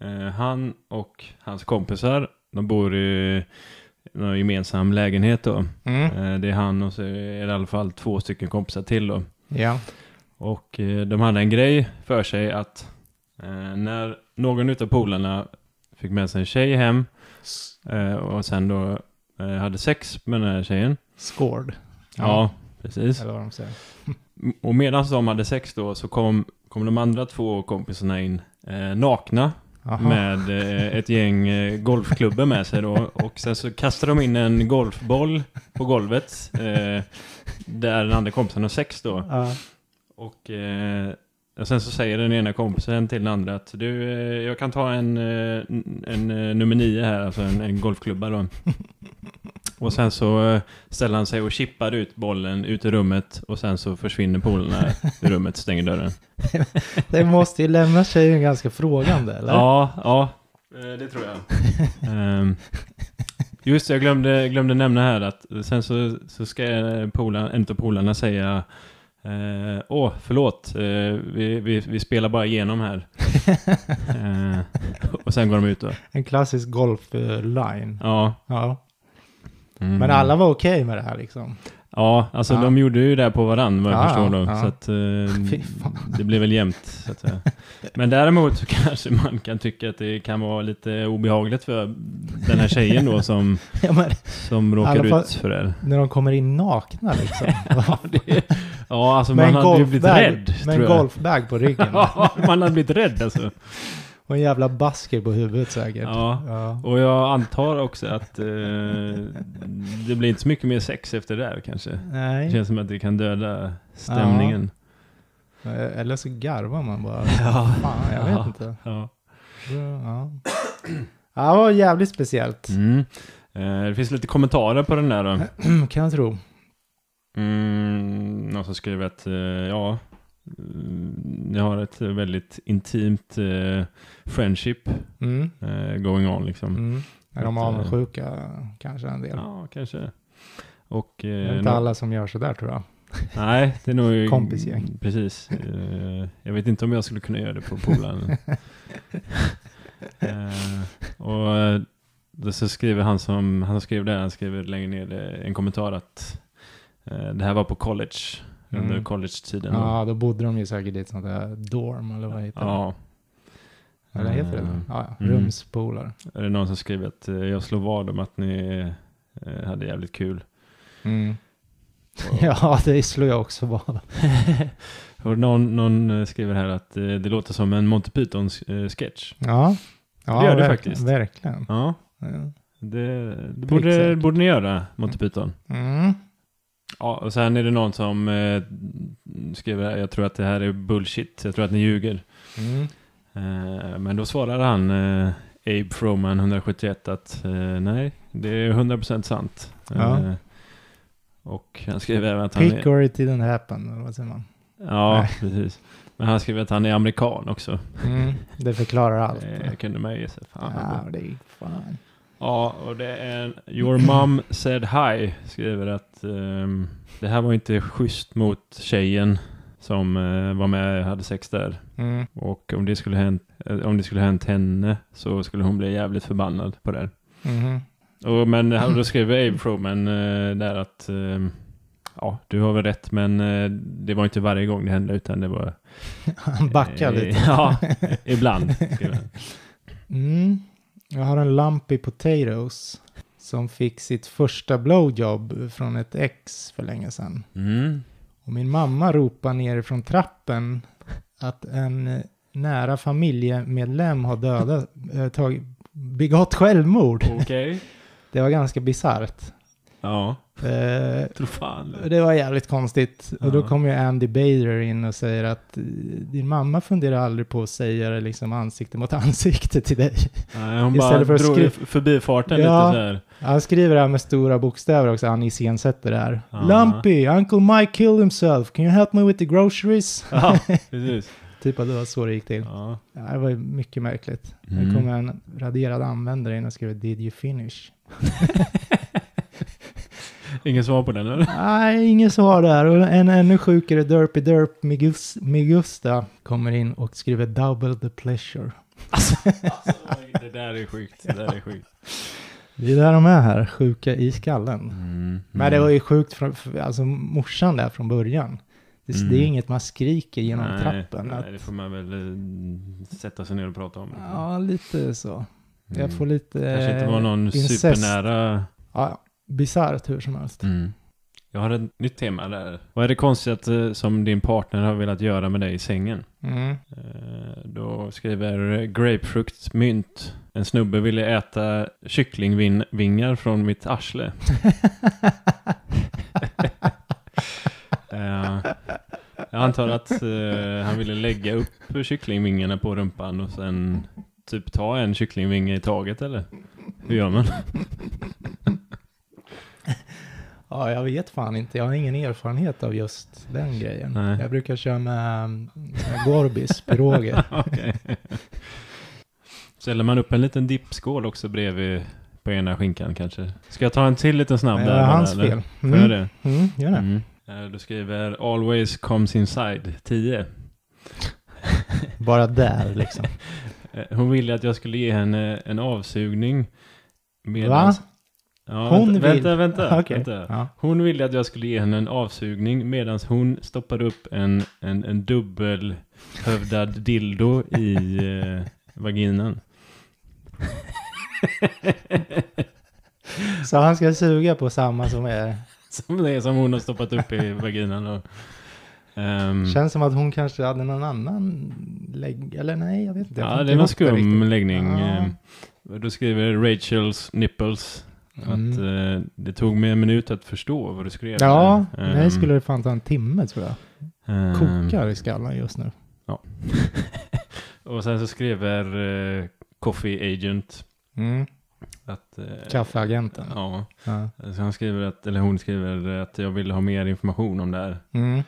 eh, han och hans kompisar, de bor i någon gemensam lägenhet då. Mm. Eh, det är han och så är det i alla fall två stycken kompisar till då. Ja. Och eh, de hade en grej för sig att eh, när någon utav polarna fick med sig en tjej hem och sen då hade sex med den här tjejen. Scored. Ja, precis. Eller vad de säger. <laughs> Och medan de hade sex då så kom, kom de andra två kompisarna in nakna Jaha. med eh, ett gäng eh, golfklubbor med sig då. Och sen så kastade de in en golfboll på golvet eh, där den andra kompisen har sex då. Ja. Och, eh, sen så säger den ena kompisen till den andra att du, eh, jag kan ta en, eh, en, eh, nummer nio här, alltså en, en golfklubba då. Och sen så eh, ställer han sig och chippar ut bollen ut i rummet och sen så försvinner polarna ur <laughs> rummet, stänger dörren. <laughs> Det måste ju lämna tjejen ganska frågande, eller? Ja, ja, eh, det tror jag. <laughs> Ehm, just det, jag glömde, glömde nämna här att sen så, så ska eh, polarna, en av polarna säga eh, Åh, förlåt, eh, vi, vi, vi spelar bara igenom här. Eh, och sen går de ut då. En klassisk golf-line. Ja. Ja. Mm. Men alla var okej med det här liksom. Ja, alltså Ja. de gjorde ju det här på varann vad jag Ja, förstår då. ja. Så att eh, <laughs> det blev väl jämnt. Så att säga. <laughs> Men däremot så kanske man kan tycka att det kan vara lite obehagligt för den här tjejen då som, <laughs> Ja, men som råkar fall- ut för det. när de kommer in nakna liksom. Ja, alltså med man en hade ju blivit rädd. med en golfbag på ryggen. Ja, man hade blivit rädd alltså. Och en jävla basker på huvudet säkert. Ja. Ja. Och jag antar också att eh, det blir inte så mycket mer sex efter det där kanske. Det Nej. känns som att det kan döda stämningen. Eller så garvar man bara. <laughs> Ja. Fan, jag vet inte. Ja. Ja. ja, det var jävligt speciellt. Mm. Eh, det finns lite kommentarer på den där då. <clears throat> kan jag tro. Mm, någon som skriver att eh, ja, mm, jag har ett väldigt intimt eh, friendship Mm. eh, going on liksom. Mm. Är de eh, avundsjuka kanske en del? Ja, kanske. Och... Det är Eh, inte nå- alla som gör sådär tror jag. Nej, det är nog... <laughs> Kompisgäng. Precis. Eh, jag vet inte om jag skulle kunna göra det på polaren. <laughs> eh, och eh, då så skriver han som, han skrev det, han skriver längre ner eh, en kommentar att eh, det här var på college, under Mm. college-tiden. då. Ja, då bodde de ju säkert i ett sånt där dorm eller vad heter det? ja. Eller heter det Mm. det? Ja, ja. Mm. Rumspolare. Är det någon som skriver att eh, jag slår vad om att ni eh, hade jävligt kul. Mm. Och, <laughs> Ja, det slår jag också vad. <laughs> och någon, någon eh, skriver här att det låter som en Monty Python-sketch. Ja, ja Det gör det faktiskt. Verkligen. Ja, Ja. det, det borde, borde ni göra, Monty Python. Mm. Ja, och sen är det någon som eh, skriver jag tror att det här är bullshit, jag tror att ni ljuger. Mm. Eh, men då svarar han, eh, Abe Froman 171, att eh, nej, det är 100% sant. Ja. Eh, Och han skriver även att han Pick or it didn't happen, vad säger man? Ja, Nej. precis. Men han skriver att han är amerikan också. Mm, det förklarar allt. <laughs> Det kunde man ju se. Fan. Ja, det är fan. Ja, och det är Your mom said hi, skriver att ehm, det här var inte schysst mot tjejen som eh, var med och hade sex där. Mm. Och om det skulle hänt, eh, om det skulle hänt henne så skulle hon bli jävligt förbannad på det. Mhm. Och, men och då skriver Abe Froman eh, där att ehm, ja, du har väl rätt, men eh, det var inte varje gång det hände utan det var... <laughs> Han backar eh, lite. <laughs> Ja, <laughs> ibland. Mm. Jag har en Lumpy Potatoes som fick sitt första blowjob från ett ex för länge sedan. Mm. Och min mamma ropar ner från trappen att en nära familjemedlem har dödat, äh, tagit, begått självmord. Okej. Det var ganska bisarrt. Ja, Eh, det. var jävligt konstigt. Och då Ja. kommer ju Andy Bader in och säger att eh, din mamma funderar aldrig på att säga det liksom ansikte mot <laughs> ansikte till dig. Nej, hon Istället bara för att drog skri- förbifarten Ja. lite så här. Han skriver det här med stora bokstäver också, han iscensätter det här. Ja. Lumpy, Uncle Mike killed himself, can you help me with the groceries? <laughs> Ja, <laughs> precis. typ att det var så det gick till. Ja. Ja, det var ju mycket märkligt. Mm. Det kommer en raderad användare in och skriver Did you finish? Ingen svar på den eller? Nej, ingen svar där. Och en ännu sjukare Derpy Derp Migus, Migusta kommer in och skriver Double the pleasure. Alltså, <laughs> det där är sjukt. Det där är sjukt. Det är där de är här, sjuka i skallen. Mm. Men det var ju sjukt, från, för- alltså morsan där från början. Det, Mm. det är inget man skriker genom nej, trappen. Nej, att, det får man väl eh, sätta sig ner och prata om. ja, lite så. Jag Mm. får lite... Kanske inte var någon incest. supernära... Ja, bisarrt hur som helst. Mm. Jag har ett nytt tema där. Vad är det konstigaste som din partner har velat göra med dig i sängen? Mm. Eh, Då skriver grapefruktmynt. En snubbe ville äta kycklingvingar från mitt arsle. <laughs> Eh, Jag antar att eh, han ville lägga upp kycklingvingarna på rumpan och sen typ ta en kycklingvinge i taget eller? Hur gör man? Ja, jag vet fan inte. Jag har ingen erfarenhet av just den grejen. Nej. Jag brukar köra med, med Gorbis, piroger. <laughs> Okej. Ställer man upp en liten dippskål också bredvid på ena skinkan kanske? Ska jag ta en till liten snabb Det där? är bara, hans eller? fel. Får jag det? Mm, gör det. Mm. Eh, Du skriver Always comes inside 10. <laughs> Bara där liksom. <laughs> Eh, Hon ville att jag skulle ge henne en avsugning. Medans- Ja, Hon vänta, vill- vänta, vänta, <laughs> Okej. vänta. Ja. Hon ville att jag skulle ge henne en avsugning medan hon stoppade upp en, en, en dubbelhövdad dildo i eh, vaginan. <laughs> Så han ska suga på samma som är... <laughs> Som det som hon har stoppat upp i vaginan. Och, ehm, Känns som att hon kanske hade någon annan lägg... Eller nej, jag vet inte. Jag ja, det är någon skum läggning. Ja. ehm. Då skriver Rachels nipples Mm. att eh, det tog mig en minut att förstå vad du skrev. Ja, där. mig Ehm, skulle det fan ta en timme tror jag. ehm, Kokar i skallen just nu. <laughs> och sen så skriver eh, Coffee Agent Mm. att... eh, Kaffeagenten. Ja, Ja. så han skriver att, eller hon skriver att jag vill ha mer information om det här. Mm.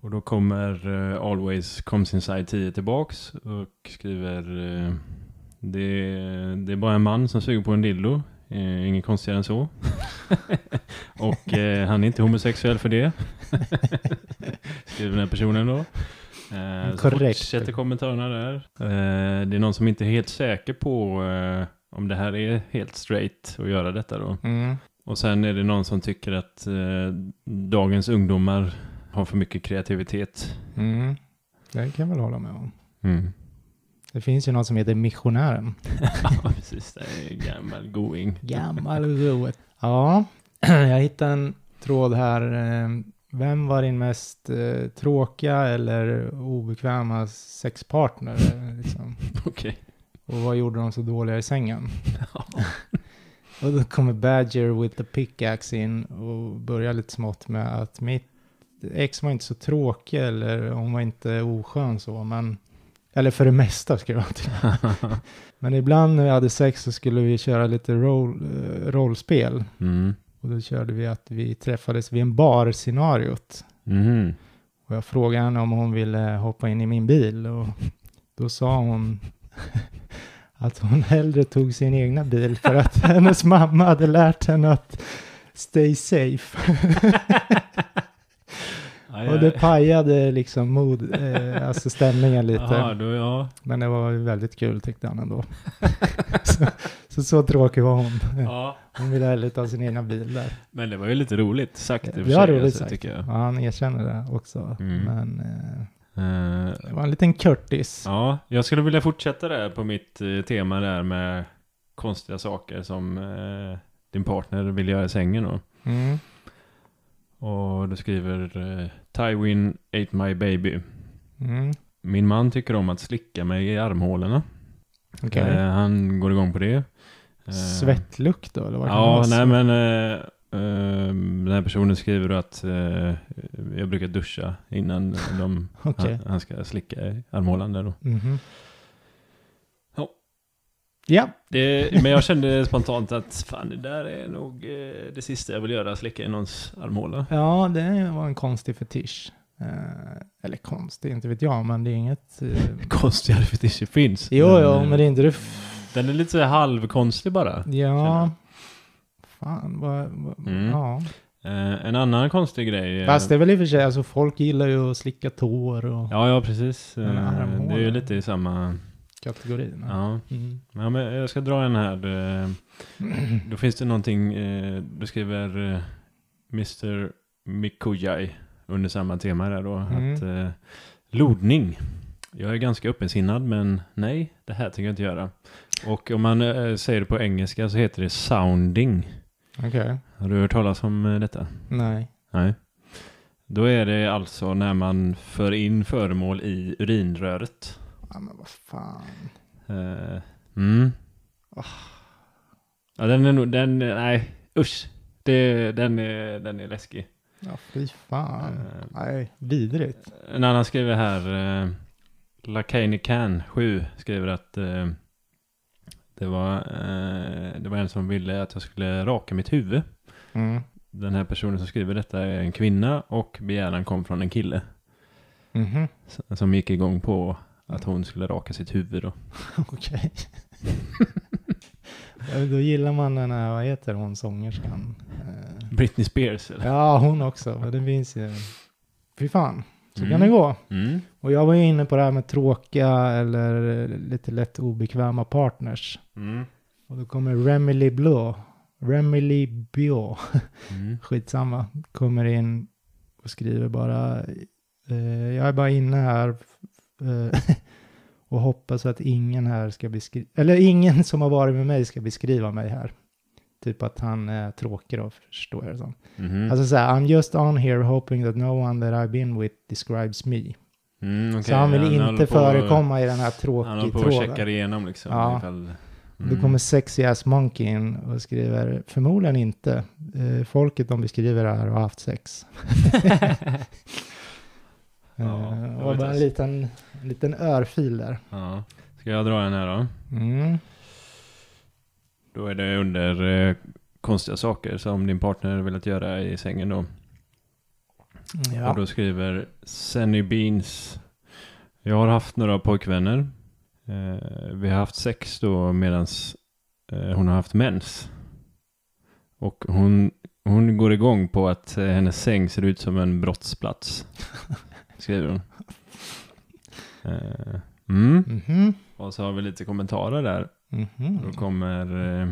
Och då kommer eh, Always Comes Inside 10 tillbaks och skriver eh, det, det är bara en man som suger på en dildo. Eh, inget konstigare än så. <laughs> och eh, han är inte homosexuell för det. <laughs> skriver den här personen då. Eh, så Korrekt. fortsätter kommentarerna där. Eh, det är någon som inte är helt säker på eh, om det här är helt straight att göra detta då. Mm. Och sen är det någon som tycker att eh, dagens ungdomar har för mycket kreativitet. Mm. Det kan jag väl hålla med om. Mm. Det finns ju något som heter Missionären. <laughs> ja, precis. Det är gammal going. Gammal roet. Ja, <clears throat> jag hittade en tråd här. eh, Vem var din mest eh, tråkiga eller obekväma sexpartner? eh, Liksom? <laughs> Okej. Och vad gjorde de så dåliga i sängen? <laughs> och då kommer Badger with the pickaxe in och börjar lite smått med att mitt ex var inte så tråkig eller hon var inte oskön så, men eller för det mesta skulle jag tycka. Men ibland när vi hade sex så skulle vi köra lite roll, eh, rollspel. mm. Och då körde vi att vi träffades vid en bar-scenariot. Mhm. Och jag frågade henne om hon ville hoppa in i min bil. Och då sa hon <laughs> att hon hellre tog sin egna bil för att <laughs> hennes mamma hade lärt henne att stay safe. <laughs> Aj, Och det aj. pajade liksom mod, eh, alltså stämningen lite. Jaha, då ja. Men det var väldigt kul tyckte han ändå. <laughs> så, så så tråkig var hon. ja. Hon ville hellre ta sin egna bil där. Men det var ju lite roligt sagt i och för Det var sig, roligt alltså, sagt. tycker jag. Ja, han erkänner det också. Mm. Men eh, Eh, det var en liten Curtis. ja, jag skulle vilja fortsätta där på mitt eh, tema där med konstiga saker som eh, din partner vill göra i sängen då. Mm. Och du skriver eh, Tywin ate my baby. Mm. Min man tycker om att slicka mig i armhålorna. Okej. Eh, han går igång på det. Eh, Svettlukt då? Eller vad kan Ja, nej men eh, eh, den här personen skriver då att eh, jag brukar duscha innan de, <laughs> Okej. han, han ska slicka i armhålan där då. Mhm. Ja. Ja. Det, men jag kände spontant att fan det där är nog eh, det sista jag vill göra, slicka i någons armhåla. ja, det var en konstig fetisch. Eh, eller konstig, inte vet jag, men det är inget... Eh... <laughs> Konstigare fetischer finns. Jo, jo, eh, men det är inte det... Den är lite så halvkonstig bara. ja. Fan, vad... vad Mm. Ja. En annan konstig grej. Fast det är väl i och för sig, alltså folk gillar ju att slicka tår och Ja, ja precis. Men det är ju lite i samma... kategorierna. Ja. Mm. ja, men jag ska dra en här. eh, <clears throat> Då finns det någonting, eh, du skriver eh, Mr. Mikujai under samma tema där då. Mm. Att, eh, lodning. Jag är ganska öppensinnad men nej, det här tänker jag inte göra. Och om man eh, säger det på engelska så heter det sounding. Okej. Har du hört talas om eh, detta? Nej. Nej. Då är det alltså när man för in föremål i urinröret. Ja, men vad fan. Eh, mm. Ah. Ja, den är nog, den, nej, usch. Det, den, är, den är läskig. Ja, fy fan. Eh. Nej, vidrigt. En annan skriver här, eh, Lacani Can 7 skriver att eh, det, var, eh, det var en som ville att jag skulle raka mitt huvud. Mm. Den här personen som skriver detta är en kvinna och begäran kom från en kille Mhm. s- som gick igång på att hon skulle raka sitt huvud då. <laughs> Okej. Ja, Då gillar man den här, vad heter hon, sångerskan? Eh, Britney Spears eller? Ja, hon också. Men det finns ju. Fy fan. Så Mm. kan det gå. Mm. Och jag var ju inne på det här med tråkiga eller lite lätt obekväma partners. Mm. Och då kommer Remily Blå. Remily Bio. Mm. <laughs> Skitsamma. Kommer in och skriver bara. Eh, jag är bara inne här. Eh, och hoppas att ingen här ska beskriva. Eller ingen som har varit med mig ska beskriva mig här. Typ att han är tråkig då, förstår jag det som. Mhm. Alltså så här, I'm just on here hoping that no one that I've been with describes me. Mm, okej. så han vill håller inte förekomma i den här Han håller tråkig på och checkar tråden. igenom liksom. Ja. Ifall, Då Mm. kommer Sexy Ass Monkey in och skriver förmodligen inte. Eh, folket de beskriver här har haft sex. <laughs> <laughs> Ja, eh, och bara en liten, en liten örfil där. Ja. Ska jag dra en här då? Mm. Då är det under eh, konstiga saker som din partner vill att göra i sängen då. Och Ja. då skriver Senny Beans. Jag har haft några pojkvänner. Eh, vi har haft sex då medan eh, hon har haft mens. Och hon, hon går igång på att eh, hennes säng ser ut som en brottsplats. <laughs> Skriver hon. <laughs> Eh, mm. Mhm. Och så har vi lite kommentarer där. Mhm. Då kommer eh,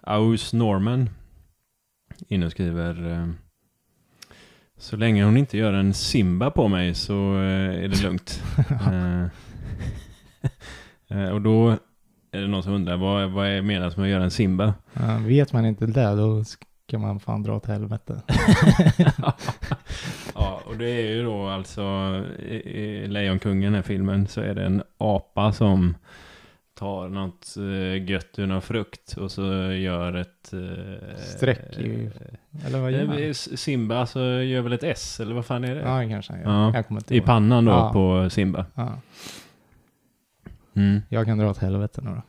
Aus Norman in och skriver eh, Så länge hon inte gör en Simba på mig så eh, är det lugnt. <laughs> eh, <laughs> eh, och då är det någon som undrar vad, vad är menas med att göra en Simba? Ja, vet man inte det då ska man fan dra åt helvete. <laughs> ja, och det är ju då alltså i, i Lejonkungen, den här filmen, så är det en apa som tar något uh, gött ur någon frukt och så gör ett... eh, Streck i- Eller vad gör eh, man? S- Simba alltså gör väl ett S, eller vad fan är det? Ja, kanske. Ja, Jag kommer inte I ihåg. pannan då Ja. på Simba. Ja, Mm. jag kan dra åt helvete nu då.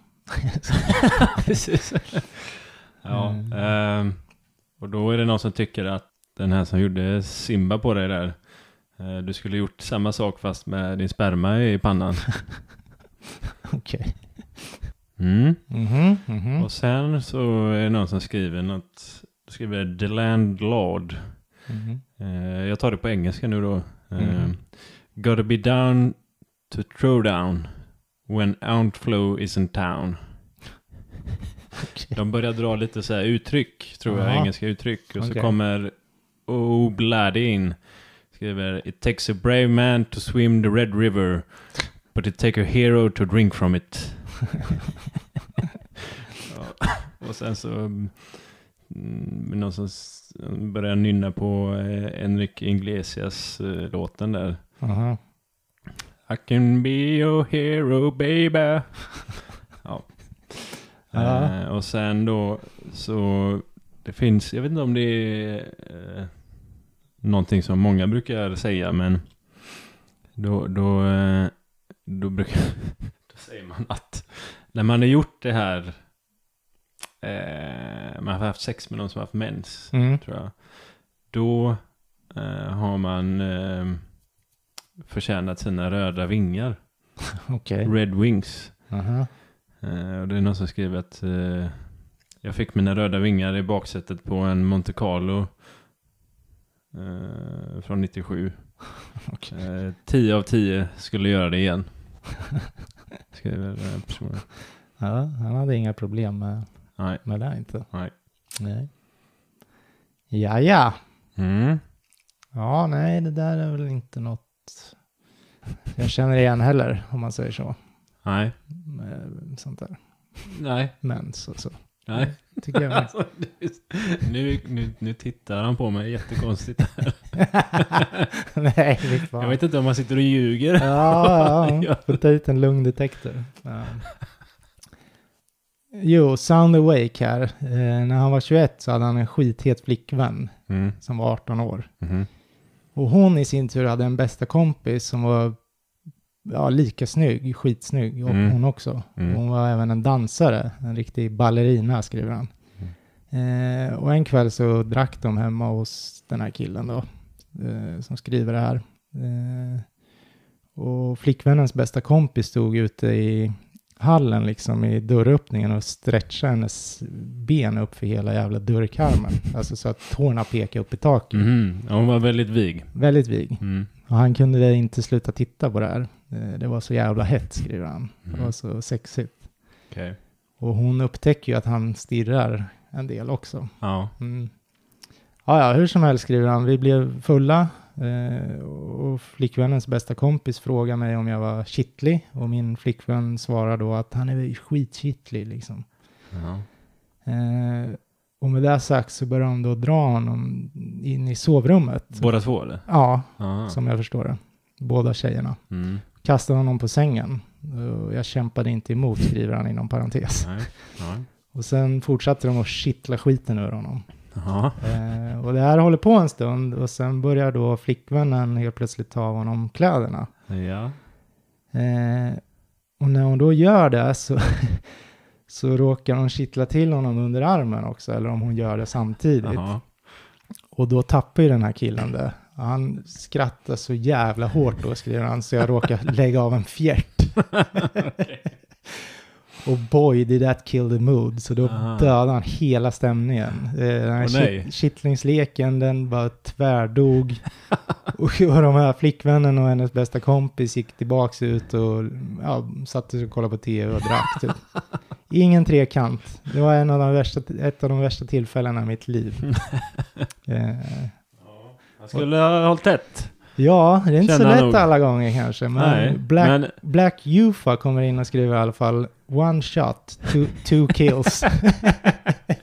Precis. <laughs> ja, Mm. ehm, Och då är det någon som tycker att den här som gjorde Simba på dig där, eh, du skulle gjort samma sak fast med din sperma i pannan. <laughs> Okej. Mm. Mhm, mhm. Och sen så är det någon som skriver något, skriver The Landlord. Mhm. Eh, jag tar det på engelska nu då. Eh, Mhm. Gotta be down to throw down when outflow is in town. <laughs> Okej. De börjar dra lite så här uttryck, tror jag, Jaha. engelska uttryck. Och så Okej. kommer Bloody in. Skriver It takes a brave man to swim the red river. But it takes a hero to drink from it. ja. <laughs> Och sen så mm, någon som s- börjar nynna på eh, Enrique Iglesias eh, låten där. Aha. I can be your hero baby. <laughs> ja. Eh, och sen då så det finns, jag vet inte om det är eh, någonting som många brukar säga men då, då, eh, då brukar, <laughs> då säger man att när man har gjort det här eh, man har haft sex med någon som har haft mens Mm. tror jag. Då eh, har man eh, förtjänat sina röda vingar. <laughs> Okej. Red wings. Aha. Eh, och det är någon som skriver att eh, jag fick mina röda vingar i baksätet på en Monte Carlo eh, från 97. <laughs> Okej. Eh, 10 av 10 skulle göra det igen. <laughs> Skriver den personen. Ja, han hade inga problem med, Nej. med det inte. Nej. Nej. Ja, ja. Mm. Ja, nej, det där är väl inte något jag känner igen heller, om man säger så. Nej. Med sånt där. Nej. Mens och så. Nej. Tycker jag. <laughs> Alltså, nu, nu, nu tittar han på mig jättekonstigt. <laughs> nej, fy fan. Jag vet inte om han sitter och ljuger. Ja, ja. Får ta ut en lungdetektor. Ja. Jo, Sound Awake här. Eh, när han var 21 så hade han en skithet flickvän Mm. som var 18 år. Mhm. Och hon i sin tur hade en bästa kompis som var ja, lika snygg, skitsnygg, och Mm. hon också. Mm. Hon var även en dansare, en riktig ballerina skriver han. Eh, och en kväll så drack de hemma hos den här killen då, eh, som skriver det här. Eh, och flickvännens bästa kompis stod ute i hallen liksom i dörröppningen och stretchade hennes ben upp för hela jävla dörrkarmen. <laughs> Alltså så att tårna pekade upp i taket. Mhm. Ja, Hon var väldigt vig. Väldigt vig. Mm. Och han kunde inte sluta titta på det här. Eh, Det var så jävla hett, skriver han. Det Mhm. var så sexigt. Okej. Och hon upptäcker ju att han stirrar en del också. Ja. Mm. Ja, ja, hur som helst skriver han. Vi blev fulla eh, och flickvännens bästa kompis frågar mig om jag var kittlig. Och min flickvän svarar då att han är skitkittlig liksom. ja. Eh, och med det sagt så börjar de då dra honom in i sovrummet. Båda två eller? Ja, Ja. som jag förstår det. Båda tjejerna. Mm. Kastade honom på sängen. Jag kämpade inte emot, skriver han inom parentes. Nej. Ja. Och sen fortsatte de att kittla skiten ur honom. Eh, och det här håller på en stund och sen börjar då flickvännen helt plötsligt ta av honom kläderna. Ja. Eh, och när hon då gör det så, <laughs> så råkar hon kittla till honom under armen också, eller om hon gör det samtidigt. Jaha. Och då tappar ju den här killen det. Han skrattar så jävla hårt då, skriver han, så jag råkar <laughs> lägga av en fjärt. <laughs> Och boy, did that kill the mood. Så då Aha. dödade han hela stämningen. Eh, den här kit- kittlingsleken, den bara tvärdog. <laughs> och de här flickvännen och hennes bästa kompis gick tillbaks ut och ja, satte sig och kollade på tv och drack. Typ. Ingen trekant. Det var en av de värsta, ett av de värsta tillfällena i mitt liv. <laughs> Eh, Han skulle ha hållit tätt. ja, det är inte så Känner lätt nog. alla gånger kanske. Men Nej, Black, men Black Ufa kommer in och skriver i alla fall one shot, two, two kills. <laughs>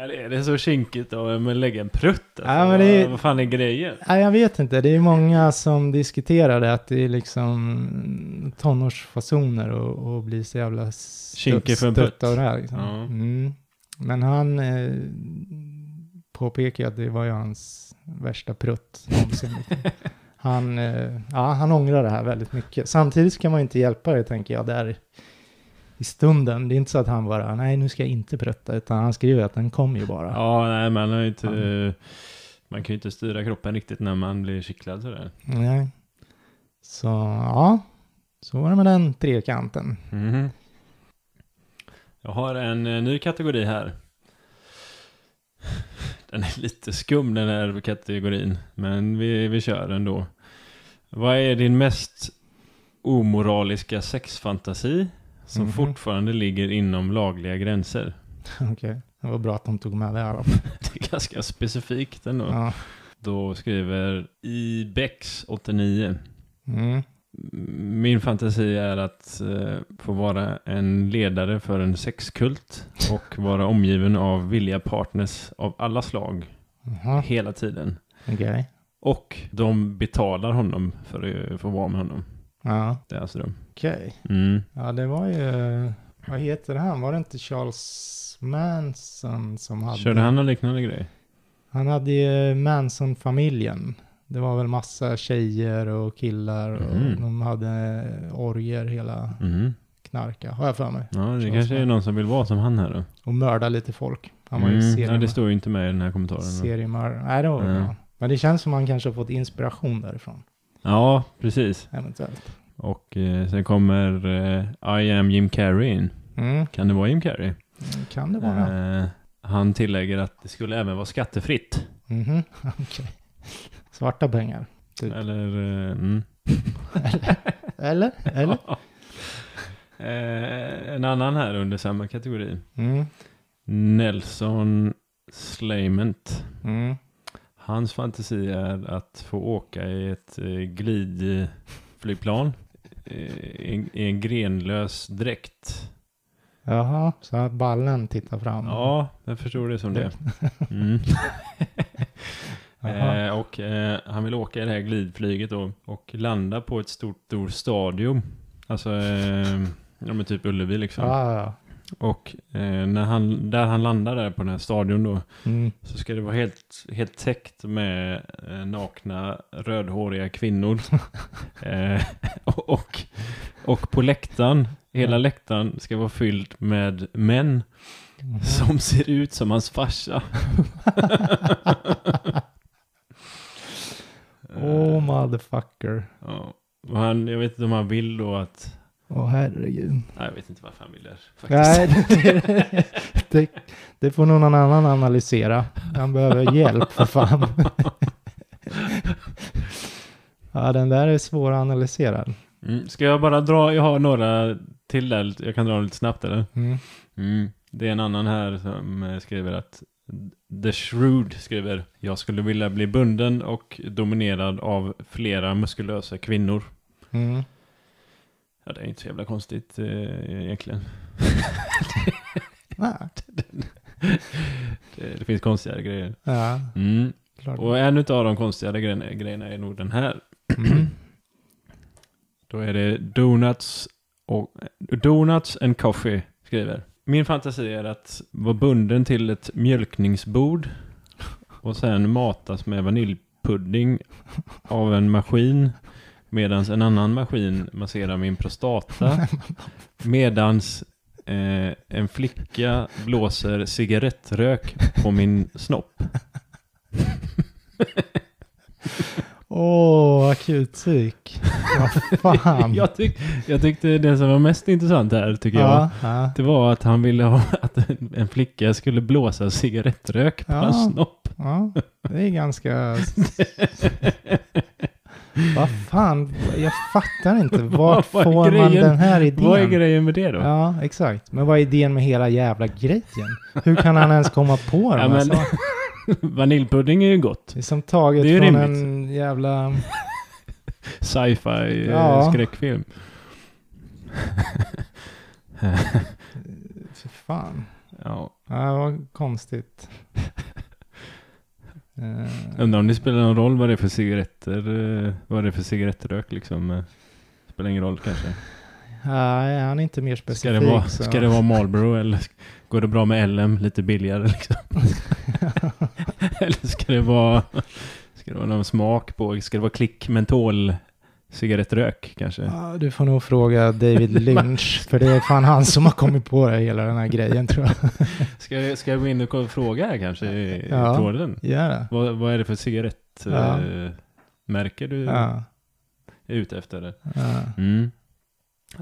Men är det så kinkigt då med att lägga en prutt? Alltså? Ja, men det vad, vad fan är grejen? Nej, jag vet inte. Det är många som diskuterar det, att det är liksom tonårsfasoner och, och blir så jävla Kinkig för en stött putt. av det här. Liksom. Ja. Mm. Men han eh, påpekar att det var ju hans värsta prutt någonsin. <laughs> han, eh, ja, han ångrar det här väldigt mycket. Samtidigt kan man ju inte hjälpa det, tänker jag, där i stunden. Det är inte så att han bara, nej nu ska jag inte prutta, utan han skriver att den kommer ju bara. Ja, nej, man har inte... Man kan ju inte styra kroppen riktigt när man blir kittlad sådär. Nej. Så ja, så var det med den trekanten. Mhm. Jag har en eh, ny kategori här. Den är lite skum den här kategorin, men vi, vi kör ändå. Vad är din mest omoraliska sexfantasi som Mhm. fortfarande ligger inom lagliga gränser? <laughs> Okej, det var bra att de tog med det här. <laughs> Det är ganska specifikt ändå. Ja. Då skriver Ibex 89 Mm. Min fantasi är att eh, få vara en ledare för en sexkult <laughs> och vara omgiven av villiga partners av alla slag Jaha, hela tiden. okej. Och de betalar honom för att få vara med honom. Ja, Det är alltså de. okej. Mm. Ja, det var ju, vad heter han? Var det inte Charles Manson som hade? Körde han någon liknande grej? Han hade ju Manson-familjen. Det var väl massa tjejer och killar och Mhm. de hade orger hela Mhm. knarka, har jag för mig. Ja, det kanske är någon som vill vara som han här då. Och mörda lite folk. Han var ju Mm. seriemör- Ja, det står ju inte med i den här kommentaren. seriemördare. Nej, det var Nej. bra. Men det känns som han kanske har fått inspiration därifrån, Ja, precis. eventuellt. Och eh, sen kommer eh, I am Jim Carrey in. Mm. Kan det vara Jim Carrey? Kan det vara? Eh, han tillägger att det skulle även vara skattefritt. Mhm, <laughs> okej. Svarta pengar. Typ. Eller... Eh, mm. <laughs> Eller? Eller? <laughs> eh, en annan här under samma kategori. Mm. Nelson Slayment. Hans fantasi är att få åka i ett eh, glidflygplan. I en, grenlös dräkt. Jaha, så att ballen tittar fram. Ja, jag förstår det som det. Mm. <laughs> <laughs> Eh, och eh, han vill åka i det här glidflyget då och landa på ett stort, stort stadion. Alltså, eh, ja men typ Ullevi liksom. Ja, ja. Och eh, när han, där han landar där på den här stadion då Mm. så ska det vara helt, helt täckt med eh, nakna rödhåriga kvinnor. <laughs> eh, och, och, på läktaren, hela läktaren ska vara fylld med män Mhm. som ser ut som hans farsa. <laughs> Oh motherfucker. Ja. Och han, jag vet inte om han vill då att... Åh herregud. Nej, jag vet inte varför han vill det. Faktiskt. Nej, det, det, det får nog någon annan analysera. Han behöver hjälp för fan. Ja, den där är svåranalyserad. Mm. Ska jag bara dra? Jag har några till där. Jag kan dra dem lite snabbt eller? Mm. Mm. Det är en annan här som eh, skriver att The Shrewd skriver Jag skulle vilja bli bunden och dominerad av flera muskulösa kvinnor. Mm. Ja, det är inte så jävla konstigt eh, egentligen. Nej. <laughs> Det, det finns konstigare grejer. Ja, Mm. Och en av de konstigare grejerna, grejerna är nog den här. Mm. Då är det Donuts och Donuts and Coffee skriver. Min fantasi är att vara bunden till ett mjölkningsbord och sen matas med vaniljpudding av en maskin medan en annan maskin masserar min prostata medans eh, en flicka blåser cigarettrök på min snopp. Åh, akutpsyk. Vad fan. jag, tyck, jag tyckte det som var mest intressant här tycker jag ja, ja. Det var att han ville ha <laughs> att en, en flicka skulle blåsa cigarettrök på Ja. hans snopp. ja, det är ganska... <laughs> Vad fan, jag fattar inte. <laughs> Är får man den här idén? Vad är grejen med det då? Ja, exakt. Men vad är idén med hela jävla grejen? Hur kan han ens komma på de Ja, men-? <laughs> Vaniljpudding är ju gott. Det är som taget Det är från rimligt. en jävla... Sci-fi Ja. eh, skräckfilm. Fy fan. <laughs> ja. Ja, var konstigt. Eh, Undrar om det spelar någon roll vad det är för cigaretter, eh, vad det är för cigarettrök liksom. eh. Spelar ingen roll kanske. Nej, han är inte mer specifik. Ska det, vara, så- ska det vara Marlboro eller går det bra med LM lite billigare liksom? <laughs> eller ska det vara, ska det vara någon smak på, ska det vara klick mentol cigarettrök kanske. Ja, du får nog fråga David <laughs> Lynch, för det är fan han som har kommit på hela den här grejen tror jag. <laughs> Ska, jag- ska jag gå in och fråga här kanske i, Ja. tråden? Det. Vad, vad är det för cigarettmärke Ja. eh, du Ja. är ute efter? Eller? ja. Mm.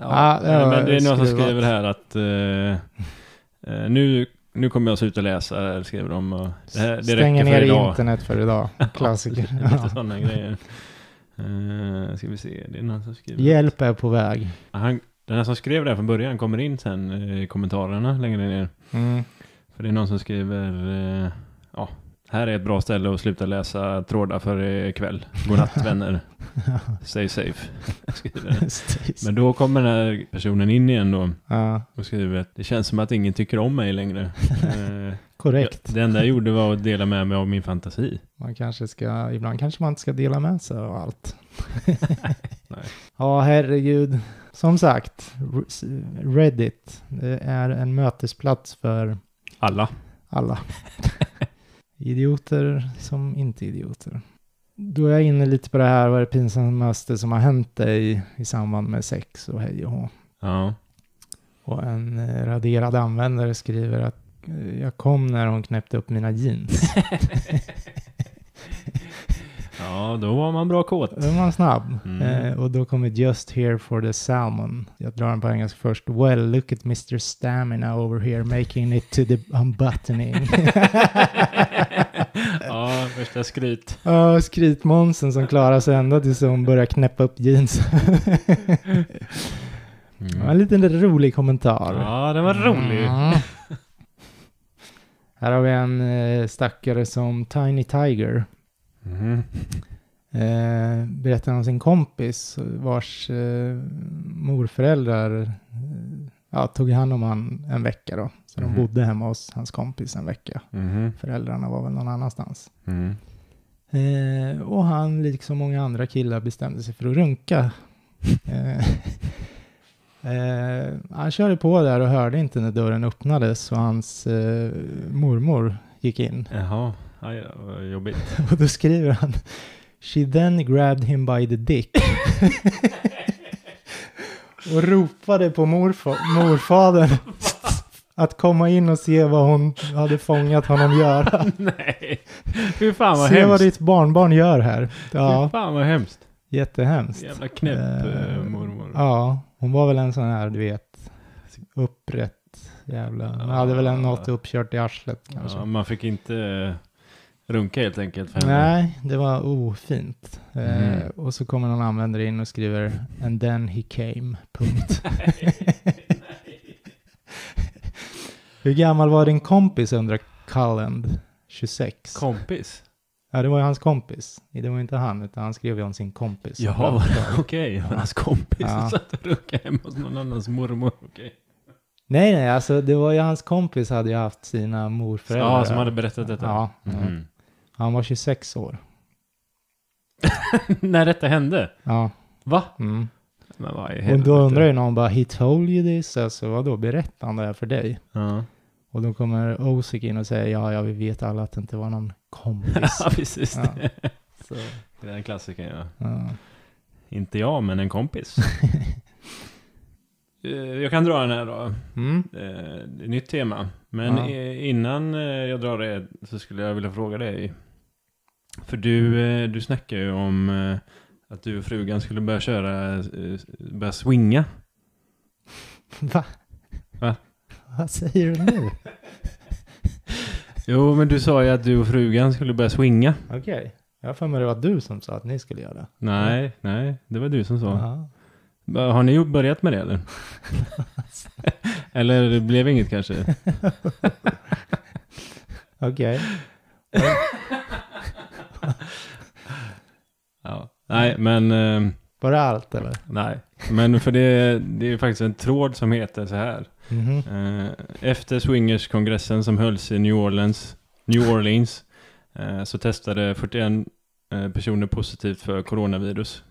Ja, men det är någon som skriver här att eh, nu, nu kommer jag sluta läsa, här, skriver de. Och det, här, det Stänger ner idag. internet för idag. <laughs> Klassiker. Lite Ja. sådana grejer. Uh, ska vi se, det är någon som skriver. Hjälp är på väg. Han, den här som skrev det här från början kommer in sen eh, i kommentarerna längre ner. Mm. För det är någon som skriver, eh, ja, här är ett bra ställe att sluta läsa trådar för ikväll. Godnatt <laughs> vänner. Stay safe. skriver den. <laughs> Men då kommer den här personen in igen då och skriver att det känns som att ingen tycker om mig längre. <laughs> Korrekt. ja, det enda jag gjorde var att dela med mig av min fantasi. Man kanske ska, ibland kanske man inte ska dela med sig av allt. <laughs> Nej. Ja, herregud. Som sagt, Reddit det är en mötesplats för Alla. alla. <laughs> idioter som inte idioter. Då är jag inne lite på det här, vad är det pinsammaste som har hänt dig i samband med sex och hej och hå. Ja. Och en eh, raderad användare skriver att jag kom när hon knäppte upp mina jeans. <laughs> Ja, då var man bra kåt. Då är man snabb. Mm. Eh, och då kommer Just here for the salmon. Jag drar den på engelska först. Well, look at Mr. Stamina over here making it to the unbuttoning. <laughs> ja, värsta skryt. Ja, skrytmånsen som klarar sig ända tills hon börjar knäppa upp jeans. <laughs> Det var en liten rolig kommentar. Ja, den var rolig. Mm. Här har vi en eh, stackare som Tiny Tiger. Eh, berättar om sin kompis vars eh, morföräldrar eh, ja, tog hand om han en vecka då. Så Mhm. de bodde hemma hos hans kompis en vecka. Mhm. Föräldrarna var väl någon annanstans. Mm. Och han, liksom många andra killar, bestämde sig för att runka. <laughs> eh, han körde på där och hörde inte när dörren öppnades och hans eh, mormor gick in. Jaha, aj, vad jobbigt. <laughs> Och då skriver han She then grabbed him by the dick. <laughs> och ropade på morfa- morfadern <laughs> att komma in och se vad hon hade fångat honom göra. Nej, fy fan vad se vad hemskt. ditt barnbarn gör här. Ja, fan vad hemskt. jättehemskt. Jävla knäpp eh, mormor. Ja, hon var väl en sån här, du vet, upprätt jävla... Hon hade väl en något uppkört i arslet kanske. Ja, man fick inte eh, runka helt enkelt för henne. Nej, det var ofint. Eh, Mm. och så kommer någon användare in och skriver And then he came. Punkt. <laughs> Hur gammal var din kompis undrar Cullen? 26. Kompis? Ja, det var ju hans kompis. Det var inte han, utan han skrev ju om sin kompis. Jaha, <laughs> okej. Men hans kompis Ja. <laughs> satt och runkade hemma hos någon annans mormor. Okej. Nej, nej, alltså det var ju hans kompis hade ju haft sina morföräldrar. Ja, som hade berättat detta? Ja. Mhm. Han var 26 år. <laughs> När detta hände? Ja. Va? Mm. Men vad Och då undrar ju någon bara, he told you this? Alltså vadå, berättade han det här för dig? Ja. Och då kommer Osik in och säger, ja, ja, vi vet alla att det inte var någon kompis. <laughs> ja, precis. Ja. Så, Det är en klassiker, ja. ja. Inte jag, men en kompis. <laughs> Eh, jag kan dra den här då. Mm. Eh, det är nytt tema. Men Ja. innan eh, jag drar det så skulle jag vilja fråga dig. För du, du snackar ju om att du och frugan skulle börja köra, börja swinga. Va? Vad säger du nu? <laughs> Jo, men du sa ju att du och frugan skulle börja swinga. Okej. Jag har för mig det var du som sa att ni skulle göra det. Nej, nej, det var du som sa. Jaha. Ba- Har ni börjat med det eller? <laughs> eller det blev inget kanske? <laughs> Okej. Ja. Nej, men... eh, Var det allt eller? nej. Men för det, det är faktiskt en tråd som heter så här. Mhm. Eh, efter swingerskongressen som hölls i New Orleans, New Orleans eh, så testade 41 eh, personer positivt för coronavirus.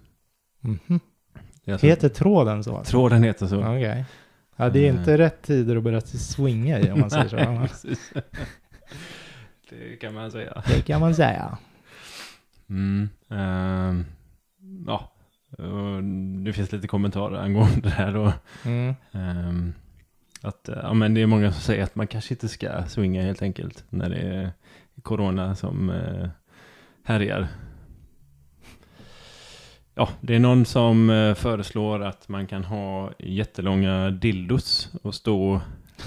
Det är alltså- Heter tråden så? alltså? Tråden heter så. Okej. Ja, det är Mm. inte rätt tider att börja swinga i om man säger så. <laughs> precis. det kan man säga. Det kan man säga. Mm. ehm, ja, Och det finns lite kommentarer angående det här då. Mm. Ehm, att, ja men det är många som säger att man kanske inte ska swinga helt enkelt när det är corona som uh, härjar. Ja, det är någon som eh, föreslår att man kan ha jättelånga dildos och stå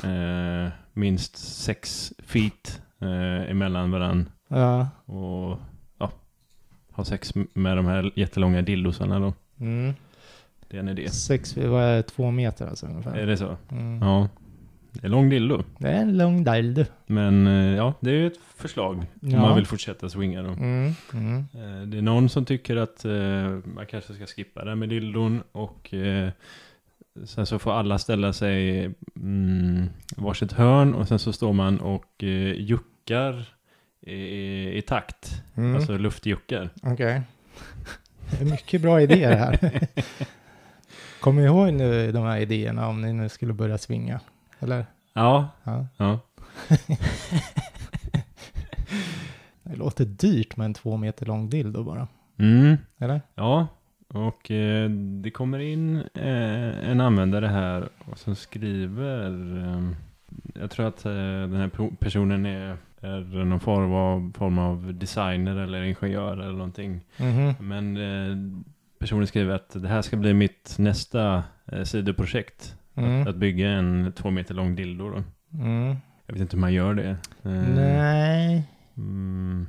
eh, minst sex feet eh, emellan varandra Ja. och ha sex med de här jättelånga dildosarna då. Mm. Det är en idé. Sex, vad är det, två meter alltså ungefär? Är det så? Mm. Ja. Det är lång dildo. Det är en lång dildo. Men eh, ja, det är ju ett förslag om Ja. man vill fortsätta swinga då. Mm. Mm. Eh, Det är någon som tycker att eh, man kanske ska skippa det med dildon och sen så får alla ställa sig mm, varsitt hörn och sen så står man och juckar i, i, i takt. Mm. Alltså luftjuckar. Okej. Det är mycket bra idéer här. <laughs> Kommer ni ihåg nu de här idéerna om ni nu skulle börja svinga? Eller? Ja, Ja. ja. <laughs> Det låter dyrt med en två meter lång dildo bara. Mm, Eller? ja. Och eh, det kommer in eh, en användare här och som skriver eh, Jag tror att eh, den här personen är, är någon form av, form av designer eller ingenjör eller någonting. Mhm. Men eh, personen skriver att det här ska bli mitt nästa eh, sidoprojekt. Mm. Att, att bygga en två meter lång dildo då. Mm. Jag vet inte hur man gör det. Eh, Nej, Mm,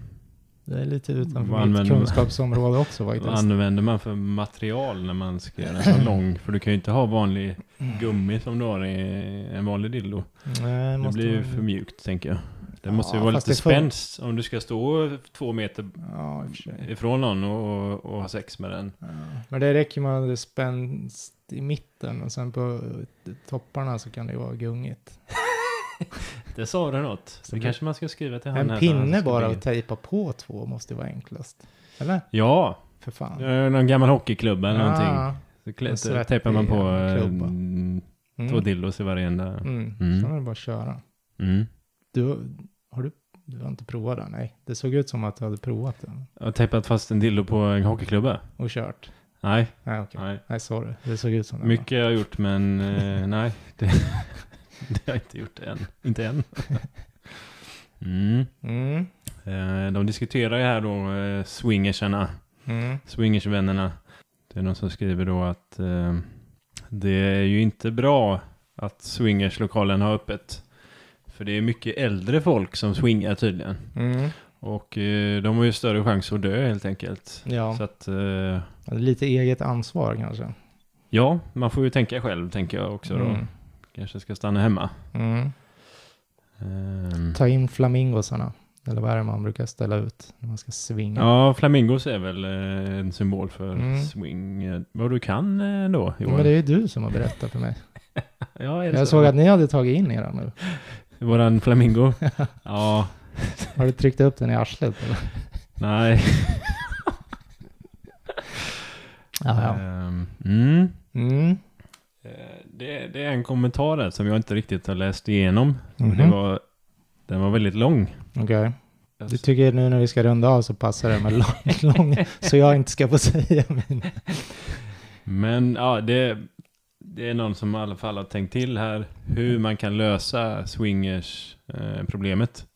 det är lite Vad utanför mitt använder man? kunskapsområde också vad <laughs> faktiskt. använder man för material när man ska göra en så <laughs> lång? För du kan ju inte ha vanlig gummi som du har i en vanlig dildo. Nej, Det blir ju för mjukt tänker jag. Det måste ju vara lite spänst om du ska stå två meter Ja, och ifrån någon och, och, och ha sex med den. Ja. Men det räcker med att det är spänst i mitten och sen på topparna så kan det ju vara gungigt. <laughs> Det sa du något. Så det kanske man ska skriva till han En så pinne bara att tejpa på två måste vara enklast. Eller? Ja, För fan. eh, någon gammal hockeyklubba eller någonting. Ja. Så En klä- svettig tejpar man på eh, mm, två dildos i varje ända. Mm. Mm. Så är det bara att köra. Mm. Du, du, har inte provat det? Nej. Det såg ut som att du hade provat Jag har tejpat fast en dildo på en hockeyklubba. och kört. Nej, Nej, okej. nej. Nej, sorry. Det såg ut som det. Mycket har jag gjort men <laughs> eh, nej. Det, <laughs> det har jag inte gjort än. Inte än. <laughs> Mm. Mm. Eh, de diskuterar ju här då eh, swingersarna. Mm. Swingersvännerna. Det är någon som skriver då att eh, det är ju inte bra att swingerslokalen har öppet. För det är mycket äldre folk som swingar tydligen. Mm. Och eh, de har ju större chans att dö helt enkelt. Ja, Så att eh, lite eget ansvar kanske. ja, man får ju tänka själv tänker jag också då. Mm. Kanske ska stanna hemma. Mm. Ehm, Ta in flamingosarna. Eller vad är det man brukar ställa ut när man ska svinga? Ja, flamingos är väl eh, en symbol för Mm. swing. Vad du kan eh, då, Johan? men det är ju du som har berättat för mig. <laughs> Ja, Jag så? såg att ni hade tagit in era nu. Våran flamingo? <laughs> ja, Har du tryckt upp den i arslet? Eller? nej. <laughs> Ja. Ehm, mm. Mm. Eh, Det, det är en kommentar där som jag inte riktigt har läst igenom. Mhm. Det var, den var väldigt lång. Okej. Du tycker nu när vi ska runda av så passar det med lång, <laughs> lång så jag inte ska få säga min. Men ja, det, det är någon som i alla fall har tänkt till här hur man kan lösa swingers eh.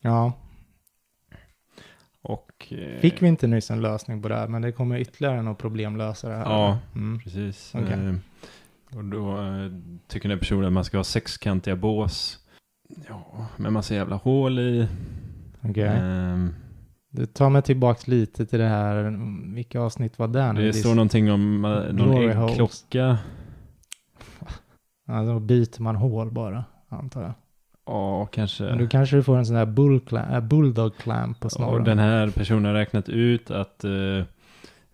Ja, Och, eh, fick vi inte nyss en lösning på det här, men det kommer ytterligare någon problemlösare här. Ja. Mm. Precis. Okej. Eh, och då eh, tycker den personen att man ska ha sexkantiga bås. Ja, med massa jävla hål i. Okej. Ehm, Du tar mig tillbaka lite till det här, vilka avsnitt var det? det står någonting om eh, någon äggklocka. Ja, då byter man hål bara, antar jag. Ja, kanske. Men då kanske du får en sån där bull clamp, äh, bulldog clamp på snorren. Och den här personen har räknat ut att eh,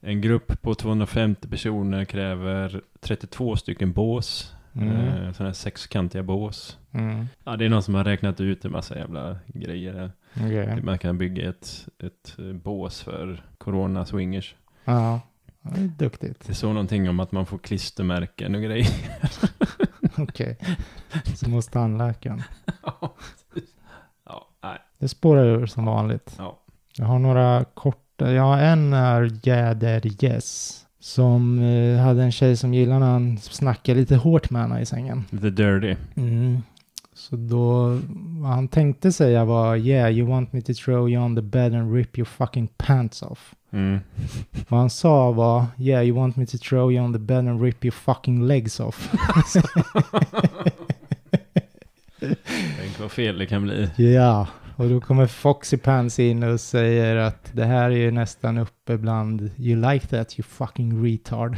en grupp på 250 personer kräver 32 stycken bås. Mm. Eh, sådana här sexkantiga bås. Mm. Ja, det är någon som har räknat ut en massa jävla grejer. här. Okej. Man kan bygga ett, ett eh, bås för corona swingers. Ja, det är duktigt. Det står någonting om att man får klistermärken och grejer. <laughs> <laughs> Okej. Som hos tandläkaren. <laughs> ja, nej. Det spårar ur som vanligt. Ja. Jag har några korta, ja en är Jäder Yes Som eh, hade en tjej som gillade när han snackade lite hårt med henne i sängen. Lite dirty. Mm. Så då, vad han tänkte säga var Yeah, you want me to throw you on the bed and rip your fucking pants off. Mm. Vad han sa var Yeah, you want me to throw you on the bed and rip your fucking legs off. <laughs> Tänk vad fel det kan bli. Ja, och då kommer Foxy Pants in och säger att det här är ju nästan uppe bland You like that you fucking retard. <laughs>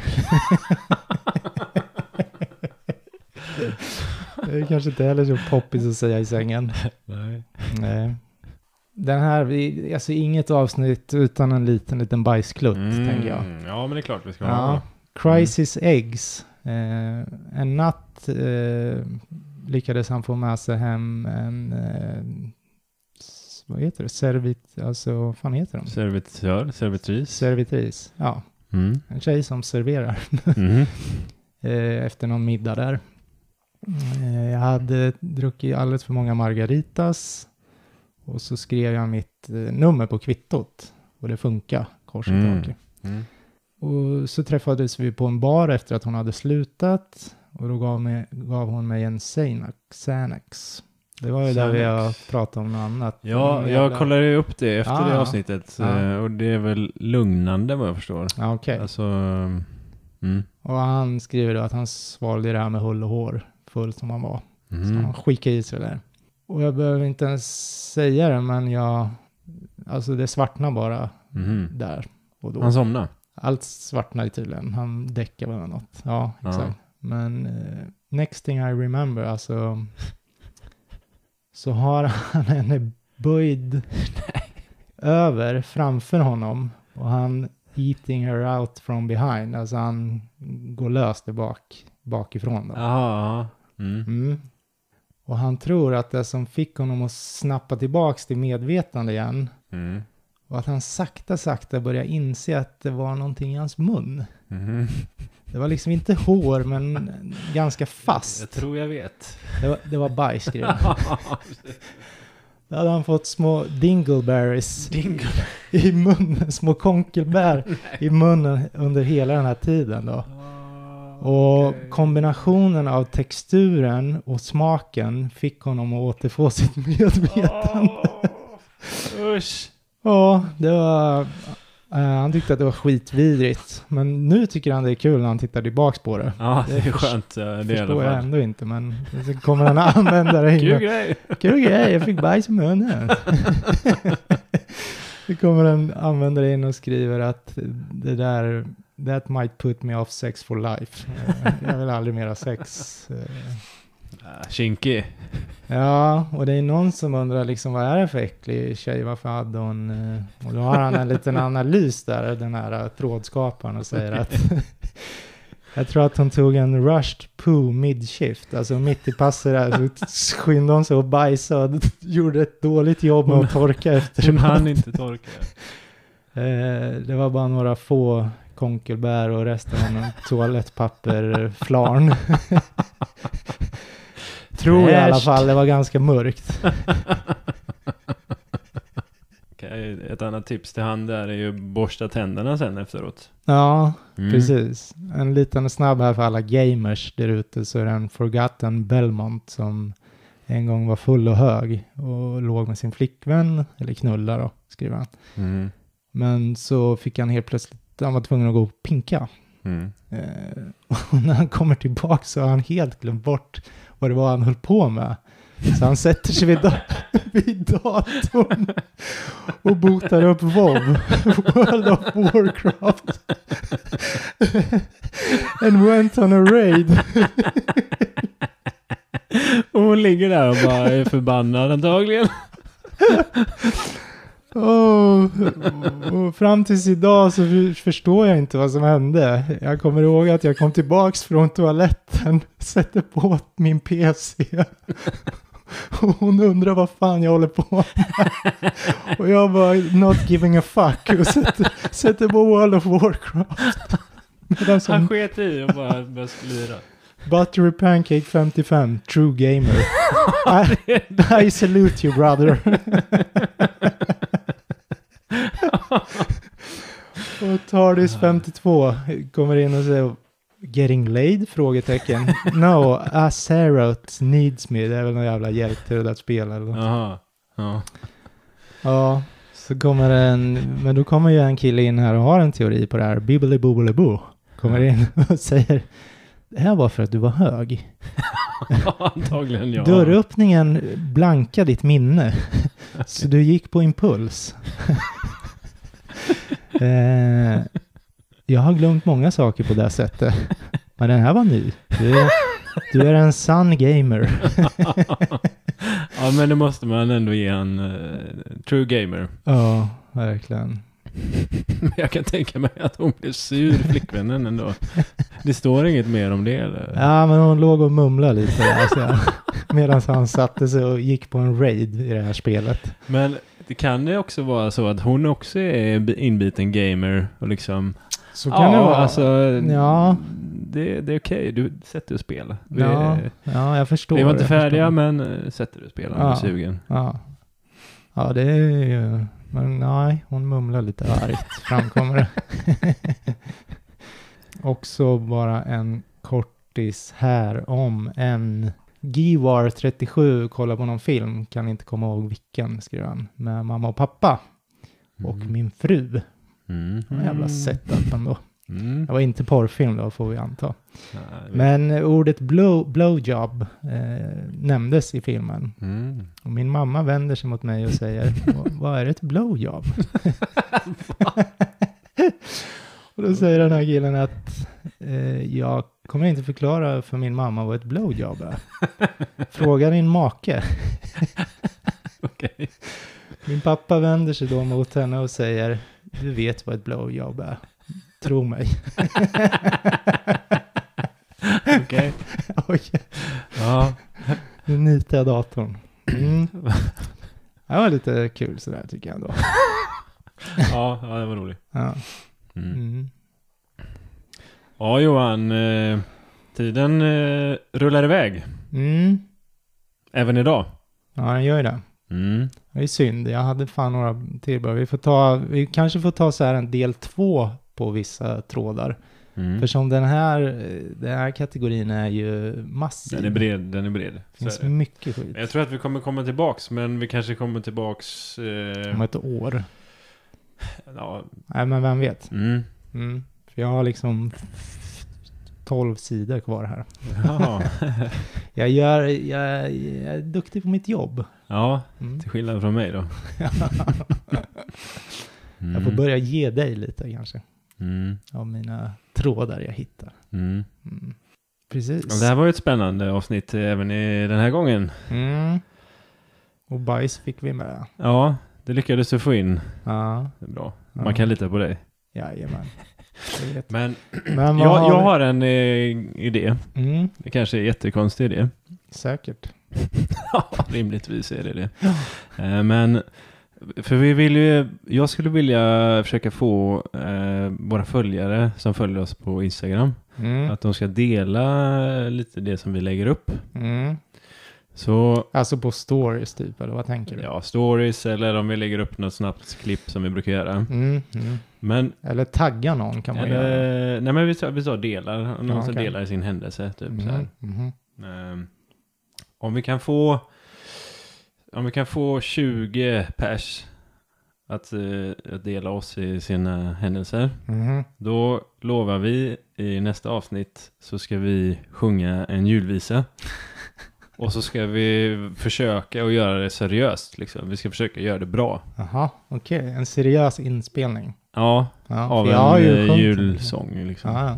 det är kanske inte heller så poppis att säga i sängen. Nej. Nej. Den här, alltså inget avsnitt utan en liten, liten bajsklutt, tänker jag. Mm. Ja, men det är klart vi ska Ja. ha. Crisis Eggs. Eh, en natt eh, lyckades han få med sig hem en, eh, vad heter det, servit, alltså vad fan heter de? Servitör, servitris. Servitris, ja. Mm. En tjej som serverar <laughs> Mhm. <laughs> eh, efter någon middag där. Eh, jag hade druckit alldeles för många margaritas och så skrev jag mitt eh, nummer på kvittot och det funkar kors och Mm. Mm. Och så träffades vi på en bar efter att hon hade slutat. Och då gav, mig, gav hon mig en Xanax. Xanax. Det var ju där vi har Xanax. pratat om något annat. Ja, jag jävla- kollade upp det efter Ah. det avsnittet. Ja. eh, Och det är väl lugnande vad jag förstår. Ja, okej. Alltså, mm. Och han skriver då att han svalde det här med hull och hår. Full som han var. Så Mm. han skickade i sig det där. Och jag behöver inte ens säga det, men jag... Alltså det svartnar bara Mhm. där och då. Han somnade. Allt svartnar tydligen. Han däckar väl något. Ja, Ja. exakt. Men eh, next thing I remember, alltså. Så har han henne böjd <laughs> över framför honom. Och han eating her out from behind. Alltså han går lös bak, bakifrån. Då. Jaha. Mm. Mm. Och han tror att det som fick honom att snappa tillbaks till medvetande igen Mm. var att han sakta, sakta började inse att det var någonting i hans mun. Mhm. Det var liksom inte hår, men ganska <laughs> Jag fast. tror jag vet. Det var, det var bajs. <laughs> Då hade han fått små dingleberries Dingle. <laughs> i munnen, små konkelbär i munnen under hela den här tiden då. Och kombinationen av texturen och smaken fick honom att återfå sitt <laughs> medvetande. Usch. Ja, det var... eh, han tyckte att det var skitvidrigt. Men nu tycker han det är kul när han tittar tillbaks på det. Ja, det är skönt. Det förstår jag fall. ändå inte, men så kommer han använda det. Kul grej. Kul grej, jag fick bajs i munnen. <laughs> Så kommer han använda det in och skriver att det där, that might put me off sex for life. Eh, Jag vill aldrig mer ha sex. Eh, Ah, Kinky. Ja, och det är någon som undrar liksom vad är det för äcklig tjej, varför hade hon... eh, Och då har han en liten analys där, den här trådskaparen och säger att <laughs> jag tror att hon tog en rushed poo mid-shift, alltså mitt i passet där så skyndade hon sig att bajsa och <laughs> gjorde ett dåligt jobb med att torka efter. Hon hann inte torka. Det var bara några få konkelbär och resten var någon <laughs> toalettpapper, flarn. <laughs> Tror jag i alla fall, det var ganska mörkt. <laughs> Ett annat tips till han där är ju borsta tänderna sen efteråt. Ja, Mm. precis. En liten snabb här för alla gamers där ute så är det en Forgotten Belmont som en gång var full och hög och låg med sin flickvän, eller knulla då, skriver han. Mm. Men så fick han helt plötsligt, han var tvungen att gå och pinka. Mm. Eh, <laughs> och när han kommer tillbaka så har han helt glömt bort vad det var han höll på med. Så han sätter sig vid, da- <laughs> vid datorn och botar upp WoW, World of Warcraft. <laughs> And went on a raid. Och hon ligger där och bara är förbannad antagligen. Oh, och fram tills idag så för- förstår jag inte vad som hände. Jag kommer ihåg att jag kom tillbaks från toaletten, <laughs> sätter på min PC. Och hon undrar vad fan jag håller på med. <laughs> Och jag bara not giving a fuck och sätter, sätter på World of Warcraft. Medan Han som sket i och bara började slira. Buttery Pancake 55, true gamer. I, I salute you brother. <laughs> Och Tardis 52 kommer in och säger Getting laid? Frågetecken. No, Azeroth needs me. Det är väl någon jävla hjälp till det där spelet. eller något. Jaha. Ja. Ja, så kommer en, men då kommer ju en kille in här och har en teori på det här. Bibbly bobbly boo. Kommer in och säger det här var för att du var hög. <laughs> Antagligen ja. Dörröppningen blankade ditt minne. <laughs> Så du gick på impuls. Eh, jag har glömt många saker på det sättet. Men den här var ny. Du är, du är en sann gamer. <laughs> ja men det måste man ändå ge en uh, true gamer. Ja, verkligen. <laughs> Men jag kan tänka mig att hon blev sur, flickvännen ändå. Det står inget mer om det eller? Ja, men hon låg och mumlade lite där, så <laughs> medan han satte sig och gick på en raid i det här spelet. Men det kan det också vara så att hon också är en inbiten gamer och liksom Så kan det vara. alltså Ja. det, det är okej, du sätter och spelar. Vi, ja, ja, jag förstår. vi var inte färdiga men eh, sätter du och spelar om Ja. du är sugen. Ja. ja, det är ju... Men nej, hon mumlar lite argt, <laughs> framkommer det. <laughs> Också bara en kortis här om en Givar 37 kollar på någon film, kan inte komma ihåg vilken, skriver han, med mamma och pappa och Mm. min fru. Mm. En jävla setup ändå. Mm. Det var inte porrfilm då, får vi anta. Jag vet. Men ordet blow, blowjob eh, nämndes i filmen. Mm. Och min mamma vänder sig mot mig och säger, "Vad- <laughs> vad är ett blowjob? <laughs> <laughs> och då säger den här killen att eh, jag kommer inte förklara för min mamma vad ett blowjob är. Fråga din make. <laughs> Okej. Min pappa vänder sig då mot henne och säger, du vet vad ett blowjob är. Tro mig. <laughs> Okej. <laughs> Oj, Ja. nu nitar jag datorn. Mm. Det var lite kul sådär tycker jag ändå. ja, ja, det var roligt. Ja. Mm. Mm. Ja, Johan. Eh, tiden eh, rullar iväg. Mm. Även idag. Ja, den gör ju det. Mm. Det är synd. Jag hade fan några till bara. Vi får ta, vi kanske får ta så här en del två på vissa trådar. Mm. För som den här, den här kategorin är ju massiv. Den är bred. Den är bred. Det finns är det. mycket skit. Jag tror att vi kommer komma tillbaks, men vi kanske kommer tillbaks... Eh, Om ett år. ja, Nej, men vem vet. mm. Mm. För jag har liksom 12 sidor kvar här. <laughs> Jag, gör, jag, jag är duktig på mitt jobb. ja, Mm. till skillnad från mig då. Mm. <laughs> Jag får börja ge dig lite kanske. Mm. Av mina trådar jag hittar. Mm. Mm. Precis. Ja, det här var ju ett spännande avsnitt eh, även i den här gången. Mm. Och bajs fick vi med. Ja, det lyckades du få in. Ja, Det är bra. Ja. Man kan lita på dig. jajamän. Men <clears throat> Men jag, har jag har en eh, idé. Mm, Det kanske är en jättekonstig idé. säkert. <laughs> Ja, rimligtvis är det det. Eh, Men, för vi vill ju, jag skulle vilja försöka få eh, våra följare som följer oss på Instagram, Mm. att de ska dela lite det som vi lägger upp. Mm. Så, Alltså på stories typ, eller vad tänker du? ja, stories eller om vi lägger upp något snabbt klipp som vi brukar göra. Mm, mm. Men, Eller tagga någon kan man göra. eller, nej men vi tar, vi tar delar, någon Ja, som delar sin händelse, typ så här. Mhm, mhm. Ehm, om vi kan få om vi kan få 20 pers att, eh, att dela oss i sina händelser Mhm. då lovar vi i nästa avsnitt så ska vi sjunga en julvisa och så ska vi försöka att göra det seriöst liksom. Vi ska försöka göra det bra. Jaha, okej. En seriös inspelning. Ja, Ja, av en ju eh, julsång liksom. Ja.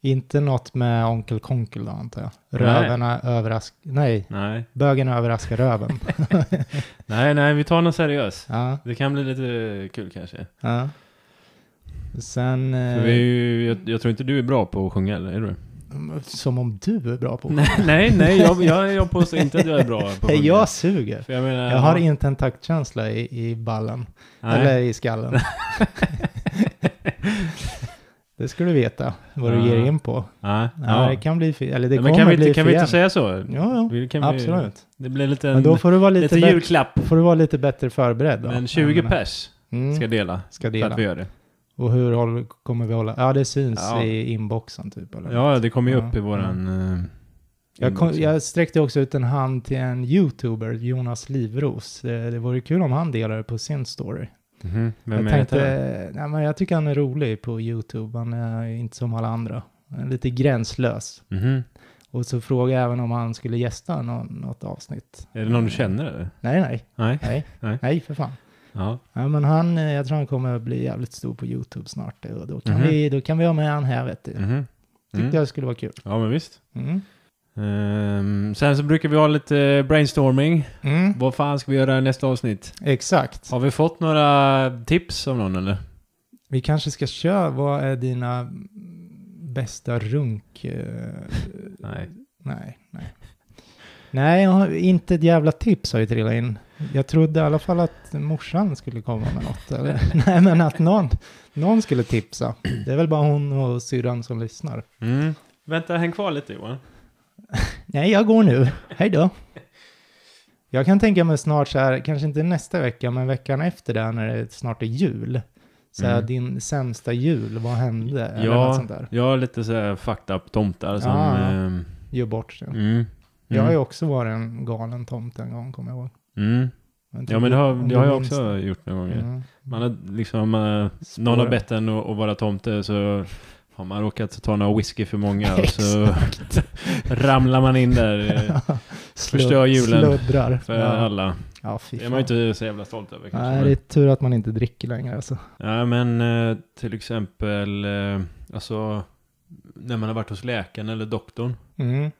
Inte något med Onkel Konkel då antar jag. Röven är överrask... Nej, Nej, bögen överraskar röven. <laughs> <laughs> nej, nej, vi tar något seriöst. ja, Det kan bli lite kul kanske. ja. Sen... Eh, vi, ju- jag, jag tror inte du är bra på att sjunga, eller är du? Som om du är bra på Nej, nej, nej jag, jag, jag <laughs> påstår inte att jag är bra på sjunga. jag suger. För jag menar... Jag har inte en taktkänsla i, i ballen. nej. Eller i skallen. <laughs> det ska du veta vad du Ja. ger in på. Ja, ja. det kan bli fel. Eller det men kommer kan vi, bli kan vi fel. inte säga så? Jo. Vi- kan vi- Absolut. Det blir lite, Men en, då får du vara lite, lite bättre, julklapp. får du vara lite bättre förberedd då. Men 20 Jag menar, pers mm, ska dela. ska För att vi dela. gör det. Och hur håller, kommer vi hålla? Ja, det syns Ja. i inboxen typ. Eller? Ja, det kommer ju Ja, upp i våran... eh, Jag, kom, jag sträckte också ut en hand till en YouTuber, Jonas Livros. Det, det vore kul om han delade på sin story. Mhm, Vem jag är tänkte, det? nej, men jag tycker han är rolig på YouTube. Han är inte som alla andra. Han är lite gränslös. Mhm. Och så frågade jag även om han skulle gästa nå- något avsnitt. Är det någon du känner eller? Nej, nej, Nej? nej, Nej. nej, för fan. Ja. Ja, men han, eh, jag tror han kommer att bli jävligt stor på YouTube snart. Och då kan, Mhm. vi, då kan vi ha med han här, vet du. Mhm. Tyckte Mm. jag skulle vara kul. Ja, men visst. Mm. Ehm, sen så brukar vi ha lite brainstorming. Mm. Vad fan ska vi göra i nästa avsnitt? Exakt. Har vi fått några tips av någon eller? Vi kanske ska köra, vad är dina bästa runk? eh, Nej. Nej, nej. Nej, inte ett jävla tips har ju trillat in. Jag trodde i alla fall att morsan skulle komma med något. Eller? <laughs> Nej, men att någon, någon skulle tipsa. Det är väl bara hon och syrran som lyssnar. Mm. Vänta, häng kvar lite Johan. <laughs> Nej, jag går nu. Hej då. Jag kan tänka mig snart så här, kanske inte nästa vecka, men veckan efter det, när det snart är jul. Så här, Mm. din sämsta jul, vad hände? Eller Ja, sånt där. jag har lite så här fucked up tomtar som... Ja. ehm, Gör bort sig. mm. Jag har ju Mm. också varit en galen tomte en gång, kommer jag ihåg. Mm. Ja men det har, det har jag minns också gjort några gånger. Mm. Man har liksom, eh, någon har bett en att, vara tomte så har man råkat ta några whisky för många och så <laughs> ramlar man in där eh, <laughs> Förstör julen Sluddrar. för ja. alla. Ja, Det är man ju inte så jävla stolt över kanske. Nej, det är tur att man inte dricker längre alltså. Ja men eh, till exempel, eh, alltså när man har varit hos läkaren eller doktorn. Mm.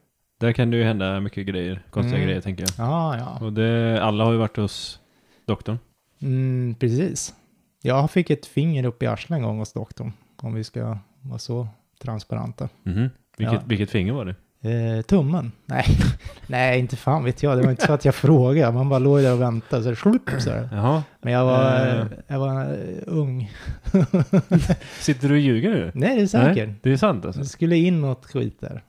Där kan det ju hända mycket grejer, konstiga Mm. grejer tänker jag. Ja, ja. Och det, alla har ju varit hos doktorn. Mm, precis. Jag fick ett finger upp i arslet en gång hos doktorn. Om vi ska vara så transparenta. Mhm. Vilket, Ja. vilket finger var det? Eh, tummen? Nej. <laughs> Nej, inte fan vet jag. Det var inte så att jag frågade. Man bara låg där och väntade. Så, slupp, så. Jaha. Men jag var, Eh. jag var eh, ung. <laughs> Sitter du och ljuger nu? Nej, det är säkert. Nej, det är sant alltså. Det skulle in något skit där.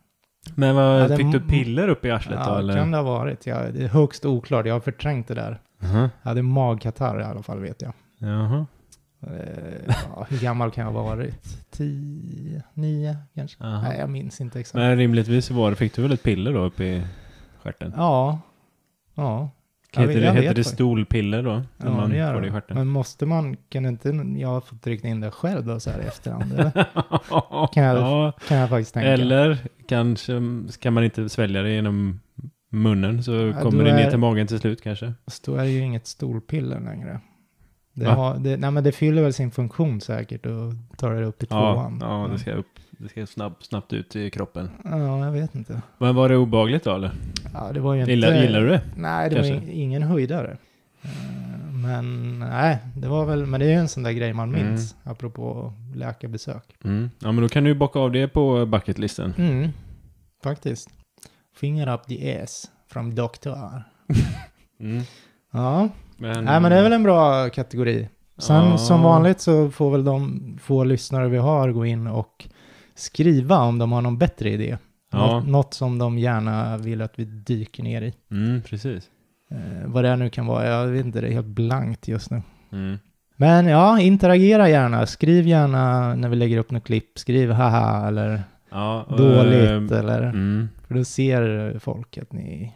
Men vad, Ja, det- fick du piller upp i arslet då Ja, eller? kan det ha varit. Ja, det är högst oklart. Jag har förträngt det där. Jaha. Jag hade magkatarr i alla fall vet jag. Eh, ja, hur gammal kan jag ha varit? Tio, nio kanske? Jaha. Nej, jag minns inte exakt. Men rimligtvis var det, fick du väl ett piller då upp i stjärten? Ja. Ja. Jag Heter vet- det, jag heter det stolpiller då? Ja, man det gör det? Men måste man, kan inte jag ha fått trycka in det själv då så här i efterhand? Eller? <laughs> Kan jag- ja, Kan jag faktiskt tänka. eller kanske kan man inte svälja det genom munnen så Ja, kommer det ner till magen till slut kanske. Så då är det ju inget stolpiller längre. Det, har, det, nej, men det fyller väl sin funktion säkert och tar det upp i Ja, tvåan. ja det ska upp. Det ska snabbt, snabbt ut i kroppen. Ja, jag vet inte. Men var det obehagligt då eller? Ja, det var ju inte... Gillar, gillar du det? Nej, det var Kanske. in- ingen höjdare. Eh, Men nej, det var väl, men det är ju en sån där grej man minns, apropå läkarbesök. Mm. Ja men då kan du ju bocka av det på bucketlisten. Mm, faktiskt. Finger up the ass from doktor. <laughs> Mm. Ja, Men, nej men det är väl en bra kategori. Sen Ja. som vanligt så får väl de få lyssnare vi har gå in och skriva om de har någon bättre idé. Ja. Något, något som de gärna vill att vi dyker ner i. Mm, precis. Eh, vad det nu kan vara, jag vet inte, det är helt blankt just nu. Mm. Men ja, interagera gärna. Skriv gärna när vi lägger upp något klipp. Skriv haha eller Ja, och, dåligt eh, eller... Mm. För då ser folk att ni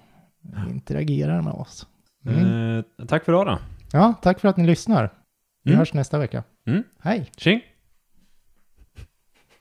interagerar med oss. Mm. Eh, tack för idag då. Ja, tack för att ni lyssnar. Vi Mm. hörs nästa vecka. Mm. Hej! Tjing!